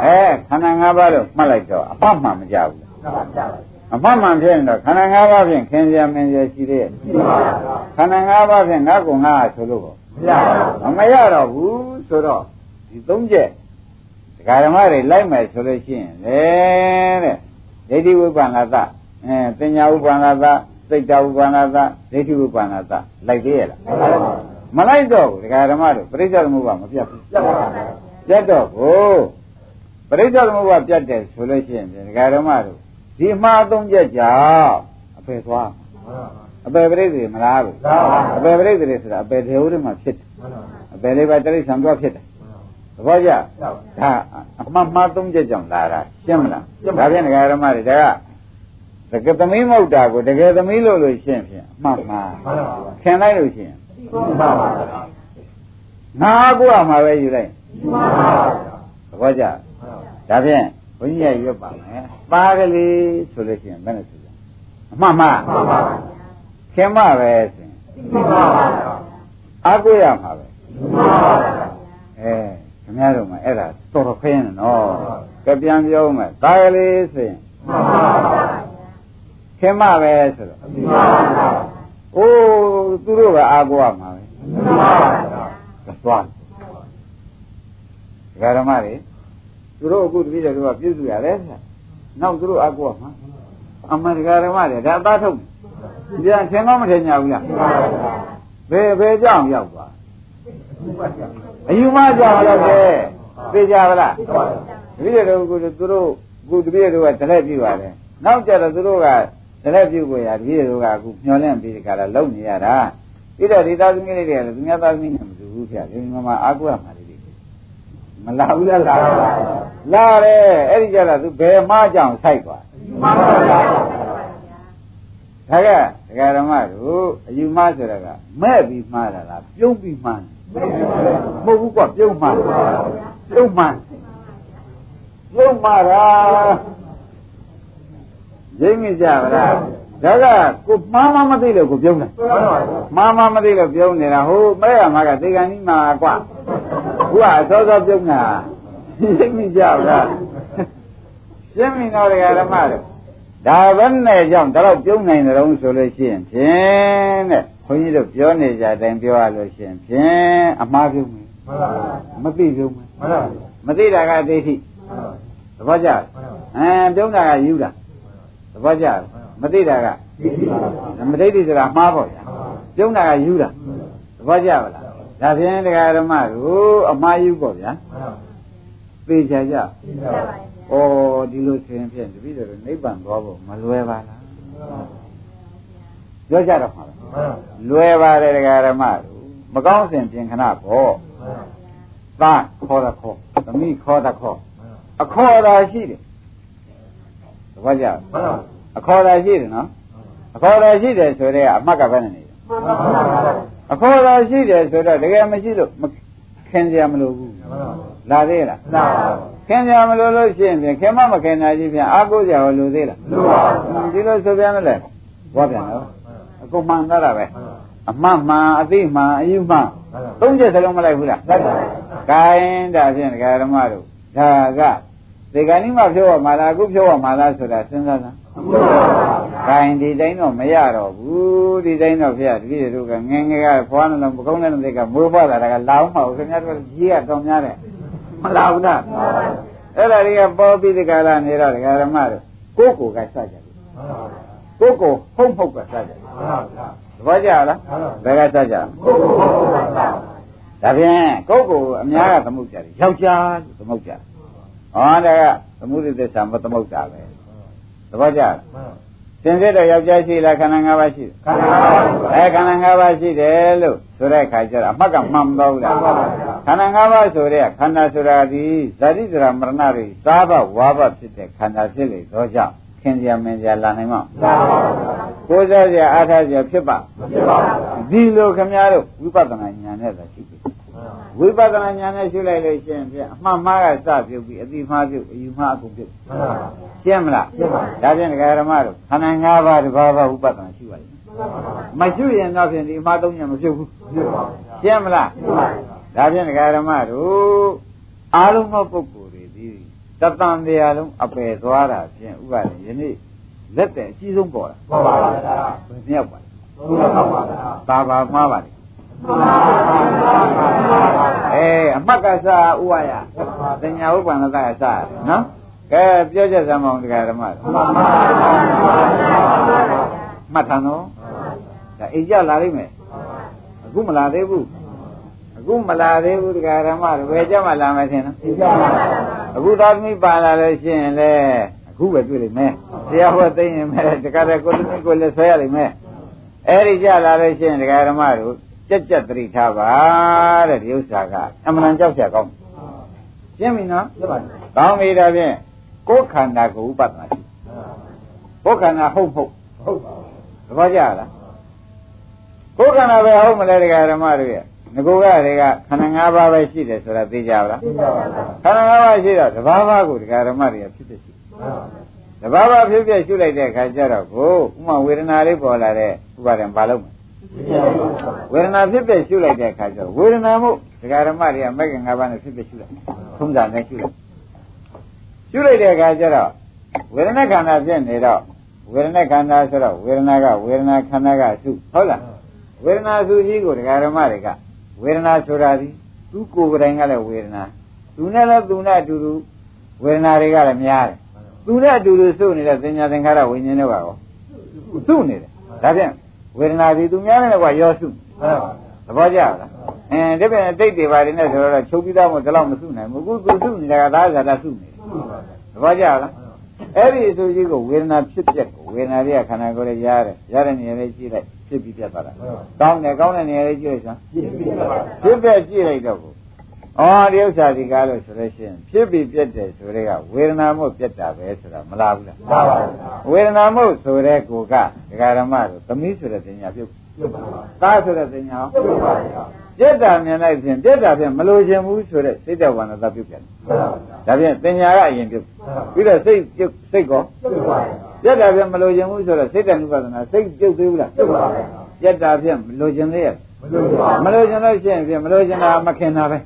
အဲခန္ဓာ၅ပါးလို့မှတ်လိုက်တော့အပမှန်မကြဘူးအမှန်မှန်ဖြစ်ရင်တော့ခန္ဓာ၅ပါးဖြင့်ခင်ဗျာမင်းရရှိသေးရဲ့ခန္ဓာ၅ပါးဖြင့်ငါ့ကိုငါဆိုလို့ပေါ့ မရတော့ဘူးဆိုတော့ဒီသုံးချက်ဒကာဓမ္မတွေလိုက်မယ်ဆိုလို့ရှိရင်လေတဲ့ဒိဋ္ဌိဝိပ္ပန္နသအဲပညာဥပ္ပန္နသစိတ်တဥပ္ပန္နသဒိဋ္ဌိဥပ္ပန္နသလိုက်သေးရဲ့လားမလိုက်တော့ဘူးဒကာဓမ္မတို့ပရိစ္ဆေသမုပ္ပါမပြတ်ဘူးပြတ်ပါပါပြတ်တော့ကိုပရိစ္ဆေသမုပ္ပါပြတ်တယ်ဆိုလို့ရှိရင်ဒကာဓမ္မတို့ဒီမှားသုံးချက်ကြောင့်အပေသွား အပေပရိစ္ဆေမလားဘူးအပေပရိစ္ဆေဆိုတာအပေဒေဝရမှာဖြစ်တယ်အပေလေးပါတိရိစ္ဆာန်တော့ဖြစ်တယ်သဘောကျဒါအမှန်မှားသုံးချက်ကြောင့်လာတာရှင်းမလားဒါဖြင့်ဒကာဓမ္မတွေဒါကတကယ်သမီးမဟုတ်တာကိုတကယ်သမီးလို့လို့ရှင်းဖြင့်အမှန်မှားခင်လိုက်လို့ရှင်းငါကိုရမှာပဲယူလိုက်မှန်ပါဗျာသဘောကျဒါဖြင့်ဘုန်းကြီးကရွတ်ပါမယ်ပါကလေးဆိုလို့ရှိရင်ဘယ်နဲ့ဆိုလဲအမှန်မှန်မှန်ပါဗျာ ခင်မပဲဆိုရင်မှန်ပါဗျာအာကိုရမှာပဲမှန်ပါဗျာအဲခင်ဗျားတို့မှအဲ့ဒါတော်တော်ခင်းတယ်နော်ကပြန်ပြောမယ်ပါကလေးဆိုရင်မှန်ပါဗျာခင်မပဲဆိုတော့မှန်ပါဗျာအိုးသူတို့ကအာကိုရမှာပဲမှန်ပါဗျာသွားဒကာဓမ္မတွေသူတို့အခုတပည့်တော်ကပြုစုရတယ်ဆရာနောက်သူတို့အာကိုရမှာအမှန်ဒကာဓမ္မတွေဒါအသားထုတ်ပြ န်သင်ကောင်းမထင်ကြဘူးလားဘယ်ဘယ်ကြောင်ရောက်သွားအယူမကြောင်ရောက်တယ်သိကြပါလားတပည့်တော်ကသူတို့အခုတပည့်တော်ကတလက်ပြုပါတယ်နောက်ကြတော့သူတို့ကတလက်ပြုကိုရတပည့်တော်ကအခုမျောလင့်ပြီးဒီကလာလုံနေရတာပြီးတော့ဒီသားသမီးလေးတွေကလည်းသူများသားသမီးနဲ့မတူဘူးဆရာဒီမှာအာကိုရမှာလေးတွေမလာဘူးလားလာလာတယ်အဲ့ဒီကြတော့သူဘယ်မှကြောင်ဆိုင်သွားမှန်ပါဗျာဒါက ဒကာဓမ္မတို့အယူမဆိုတာကမဲ့ပြီးမှားတာလားပြုံးပြီးမှားတယ်မဟုတ်ဘူးကွပြုံးမှားပြုံးမှားပြုံးမှားတာရင်းမိကြပါလားဒါကကိုမှားမှမသိလို့ကိုပြုံးတယ်မှန်ပါဗျာမှားမှမသိလို့ပြုံးနေတာဟိုမဲ့ရမှာကသေကန်ကြီးမှာကွာခုကအစောစောပြုံးတာရင်းမိကြပါလားရှင်းမိတော့ဒကာဓမ္မတို့ ဒါဘယ်နဲ့ကြောင့်ဒါတော့ပြုံးနိုင်တယ်တော့ဆိုလို့ရှိရင်ဖြင့်တဲ့ခွန်ကြီးတို့ပြောနေကြတိုင်းပြောရလို့ရှိရင်ဖြင့်အမှားပြုံးမယ်မှန်ပါဗျာမသိပြုံးမယ်မှန်ပါဗျာမသိတာကဒိဋ္ဌိသဘောကျလားအဲပြုံးတာကယူတာသဘောကျလားမသိတာကဒီဒီပါဗျာမဒိဋ္ဌိဆိုတာမှားပေါ့ဗျာပြုံးတာကယူတာသဘောကျပါလားဒါဖြင့်တရားဓမ္မတို့အမှားယူပေါ့ဗျာမှန်ပါသိချာကြဒီပါဗျာ ဩဒီလိုဆိုရင်ဖြင့်တပည့်တော်တို့နိဗ္ဗာန်သွားဖို့မလွယ်ပါလားပြောကြတော့မှာပဲမှန်ပါလွယ်ပါတယ်တရားဓမ္မတို့မကောင်းစဉ်ပြင်ခဏပေါ့သားခေါ်တာခေါ်သမီးခေါ်တာခေါ်အခေါ်တာရှိတယ်သဘောကျလားမှန်ပါအခေါ်တာရှိတယ်နော်အခေါ်တာရှိတယ်ဆိုတော့အမှတ်ကဘယ်နဲ့နေလဲမှန်ပါဗျာအခေါ်တာရှိတယ်ဆိုတော့တကယ်မရှိလို့မခင်ကြမလို့ဘူးမှန်ပါလာသေးလားနာပါ ခင်ကြမလို့လို့ရှိရင်ဖြင့်ခင်မမခင်တာကြီးဖြင့်အာကိုကြရောလို့သေးလားလူပါဗျာဒီလိုဆိုပြန်မလဲဘောပြန်တော့အကုန်မှန်သားတာပဲအမှန်မှန်အသိမှန်အယူမှန်သုံးချက်စလုံးမလိုက်ဘူးလားလိုက်ပါကိုင်းဒါဖြင့်ဒကာဓမ္မတို့ဒါကဒီကနေ့မှဖြုတ်ရမှာလားအခုဖြုတ်ရမှာလားဆိုတာစဉ်းစားလားမှန်ပါဗျာကိုင်းဒီတိုင်းတော့မရတော့ဘူးဒီတိုင်းတော့ဖေရတပည့်တို့ကငယ်ငယ်ကဘွားနှလုံးပကုံးနှလုံးတွေကမိုးဖွားလာတာကလာအောင်မဟုတ်ခင်ဗျားတို့ကြီးကတော့များတယ် မလာဘူးလားအဲ့ဒါတွေကပေါ်ပြီးဒီကလာနေတော့ဒကာဓမ္မတို့ကိုယ့်ကိုယ်ကစကြတယ်မှန်ပါဗျာကိုယ့်ကိုယ်ဟုတ်ဟုတ်ကစကြတယ်မှန်ပါဗျာသဘောကျလားဘယ်ကစကြကိုကိုကိုပါဗျာဒါဖြင့်ကိုယ့်ကိုယ်အများကသမုတ်ကြတယ်ယောက်ျားလို့သမုတ်ကြတယ်ဟောဒါကသမုဒိသစ္စာမသမုတ်တာပဲသဘောကျလားမှန် စင်စစ်တော့ယောက်ျားရှိလားခန္ဓာ၅ပါးရှိတယ်ခန္ဓာပါဗျာအဲခန္ဓာ၅ပါးရှိတယ်လို့ဆိုတဲ့အခါကျတော့အမှတ်ကမှန်မတော့ဘူးလားမှန်ပါဗျာခန္ဓာ၅ပါးဆိုတဲ့ခန္ဓာဆိုတာဒီဇာတိဇရာမရဏတွေစားဘဝါဘဖြစ်တဲ့ခန္ဓာဖြစ်လေတော့ကြောင့်ခင်ဗျာမင်းကြာလာနိုင်မှာမှန်ပါဗျာကိုးစားစရာအားထားစရာဖြစ်ပါမဖြစ်ပါဘူးဗျာဒီလိုခင်ဗျားတို့ဝိပဿနာဉာဏ်နဲ့သာရှိပြီ ဝိပဿနာဉာဏ်နဲ့ရှုလိုက်လို့ရှိရင်ဖြင့်အမှန်မှားကစပြုတ်ပြီးအတိမှားပြုတ်အယူမှားအကုန်ပြုတ်မှန်ပါဗျာရှင်းမလားရှင်းပါဒါဖြင့်ဒကာရမတို့ခန္ဓာ၅ပါးတစ်ပါးပါးဝိပဿနာရှိပါလိမ့်မယ်မရှိရင်တော့ဖြင့်ဒီအမှားသုံးညမပြုတ်ဘူးဖြစ်ပါဗျာရှင်းမလားရှင်းပါဗျာဒါဖြင့်ဒကာရမတို့အားလုံးသောပုဂ္ဂိုလ်တွေဒီတတန်တရားလုံးအပယ်သွားတာဖြင့်ဥပါဒ်ယနေ့လက်တဲ့အကြီးဆုံးပေါ်တာမှန်ပါဗျာဘယ်မြောက်ပါလဲဘုရားပါပါဗျာသာပါမှားပါလေမှန်ပါဗျာ အေးအမှတ်ကစားဥဝါယတညာဥပ္ပန္နတကစားနော်ကဲပြောချက်စမ်းမအောင်ဒကာရမတို့မှန်ပါဗျာမှတ်ထားနော်ဒါအိမ်ကြလာလိမ့်မယ်အခုမလာသေးဘူးအခုမလာသေးဘူးဒကာရမတို့ဘယ်ကြမှာလာမယ်ထင်နော်ဒီကြပါဗျာအခုသားသမီးပါလာလို့ရှိရင်လေအခုပဲတွေ့လိမ့်မယ်တရားဟောသိရင်မယ်တခါတည်းကိုသမီးကိုလည်းဆွဲရလိမ့်မယ်အဲ့ဒီကြလာလို့ရှိရင်ဒကာရမတို့ ကြက်ကြက်သတိထားပါတဲ့ဒီဥစ္စာကအမှန်တန်ကြောက်ကြကောင်းရှင်းပြီနော်ရှင်းပါဗျာကောင်းပြီဒါဖြင့်ကိုယ်ခန္ဓာကိုဥပဒနာရှိကိုယ်ခန္ဓာဟုတ်ဟုတ်ဟုတ်ပါသဘောကျလားကိုယ်ခန္ဓာပဲဟုတ်မလဲတရားဓမ္မတွေရဲ့ငကိုကတွေကခန္ဓာ၅ပါးပဲရှိတယ်ဆိုတာသိကြပါလားခန္ဓာ၅ပါးရှိတော့တဘာဘာကိုဒကာဓမ္မတွေကဖြစ်ဖြစ်ရှိတဘာဘာဖြစ်ဖြစ်ရှုလိုက်တဲ့အခါကျတော့ကိုဥမာဝေဒနာလေးပေါ်လာတဲ့ဥပါဒံဘာလို့မ ဝေဒနာဖြစ်ဖြစ်ရှုလိုက်တဲ့အခါကျတော့ဝေဒနာမှုဒကာဓမ္မတွေကမဂ္ဂင်၅ပါးနဲ့ဖြစ်ဖြစ်ရှုလိုက်ထုံးစံနဲ့ရှုလိုက်ရှုလိုက်တဲ့အခါကျတော့ဝေဒနာခန္ဓာဖြစ်နေတော့ဝေဒနာခန္ဓာဆိုတော့ဝေဒနာကဝေဒနာခန္ဓာကစုဟုတ်လားဝေဒနာစုကြီးကိုဒကာဓမ္မတွေကဝေဒနာဆိုတာဒီသူကိုယ်တိုင်ကလည်းဝေဒနာသူနဲ့လည်းသူနဲ့အတူတူဝေဒနာတွေကလည်းများတယ်သူနဲ့အတူတူစုနေတဲ့သင်ညာသင်္ခါရဝိညာဉ်တွေကရောစုနေတယ်ဒါဖြင့် ဝေဒနာဒီသူများနဲ့ကရောစုသဘောကျလားအဲဒါပြန်တိတ်တွေပါတယ်နဲ့ဆိုတော့ချုပ်ပြီးသားမို့ဒီလောက်မစုနိုင်ဘူးအခုသူစုနေတာကသာဇာတာစုနေတယ်သဘောကျလားအဲ့ဒီအဆိုကြီးကိုဝေဒနာဖြစ်ပြက်ကိုဝေဒနာတွေကခန္ဓာကိုယ်ရဲ့ရတယ်ရတဲ့နေရာလေးကြည့်လိုက်ဖြစ်ပြီးပြတ်သွားတာကောင်းတယ်ကောင်းတဲ့နေရာလေးကြည့်လိုက်စမ်းဖြစ်ပြက်ကြည့်လိုက်တော့ကို အော်ဒီဥစ္စာဒီကားလို့ဆိုလို့ရှိရင်ဖြစ်ပြီးပြတ်တယ်ဆိုတဲ့ကဝေဒနာမှုပြတ်တာပဲဆိုတာမလားဘူးလားမှန်ပါပါဝေဒနာမှုဆိုတဲ့ကိုကဒကာရမတို့သမီးဆိုတဲ့တင်ညာပြုတ်ပြုတ်ပါပါသားဆိုတဲ့တင်ညာပြုတ်ပါပါပြတ်တာမြင်လိုက်ဖြင့်ပြတ်တာဖြင့်မလိုချင်ဘူးဆိုတဲ့စိတ်တဝန္တသာပြုတ်ပြန်တယ်ဒါဖြင့်တင်ညာကအရင်ပြုတ်ပြီးတော့စိတ်ပြုတ်စိတ်ကောပြုတ်ပါပြတ်တာဖြင့်မလိုချင်ဘူးဆိုတော့စိတ်တဏှုပဒနာစိတ်ပြုတ်သေးဘူးလားပြုတ်ပါပြတ်တာဖြင့်မလိုချင်သေးရဲ့ မလိုချင်လို့ရှိရင်ဖြင့်မလိုချင်တာမခင်တာပဲ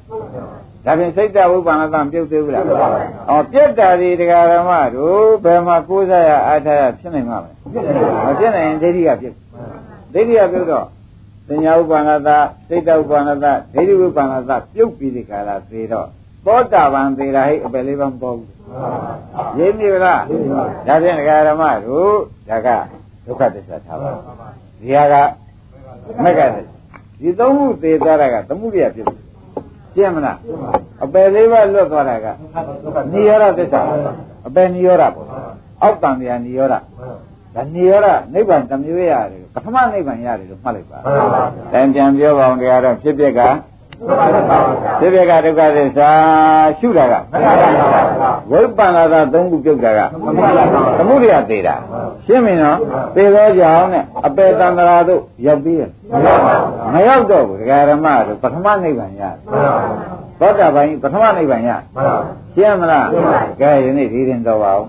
ဒါဖြင့်စိတ်တဝိပ္ပန္နသပြုတ်သေးဘူးလား။အော်ပြက်တာဒီတရားဓမ္မတို့ဘယ်မှာကိုးစားရအားထားရဖြစ်နိုင်မှာမလဲ။မဖြစ်နိုင်ရင်ဒိဋ္ဌိကပြုတ်။ဒိဋ္ဌိကပြုတ်တော့ပညာဥပ္ပန္နသစိတ်တဥပ္ပန္နသဒိဋ္ဌိဥပ္ပန္နသပြုတ်ပြီးဒီကာလသေးတော့သောတာပန်သေးတာဟိအပယ်လေးပါမပေါ်ဘူး။ရင်းပြီလား။ဒါဖြင့်တရားဓမ္မတို့ဒါကဒုက္ခသစ္စာထားပါ။ဒီဟာကမက္ကသ ဒီသုံးခုသေးသွားတာကသမှုရိယဖြစ်တယ်ရှင်းမလားအပယ်လေးပါလွတ်သွားတာကနိရောဓသစ္စာအပယ်နိရောဓပေါ့အောက်တန်တရားနိရောဓဒါနိရောဓနိဗ္ဗာန်တစ်မျိုးရတယ်ပထမနိဗ္ဗာန်ရတယ်လို့မှတ်လိုက်ပါတန်ပြန်ပြောပါအောင်တရားတော့ဖြစ်ဖြစ်က ဖြစ်ဖြစ်ကဒုက္ခသစ္စာရှုတာကဝိပ္ပန္နသာသုံးခုပြုတ်တာကသမုဒိယသေးတာရှင်းပြီနော်သေသောကြောင့်နဲ့အပေတန္တရာတို့ရောက်ပြီးရမရောက်တော့ဘူးဒကာရမတို့ပထမနိဗ္ဗာန်ရတယ်သောတာပန်ပထမနိဗ္ဗာန်ရရှင်းမလားကဲယနေ့ဒီရင်တော့ပါဦး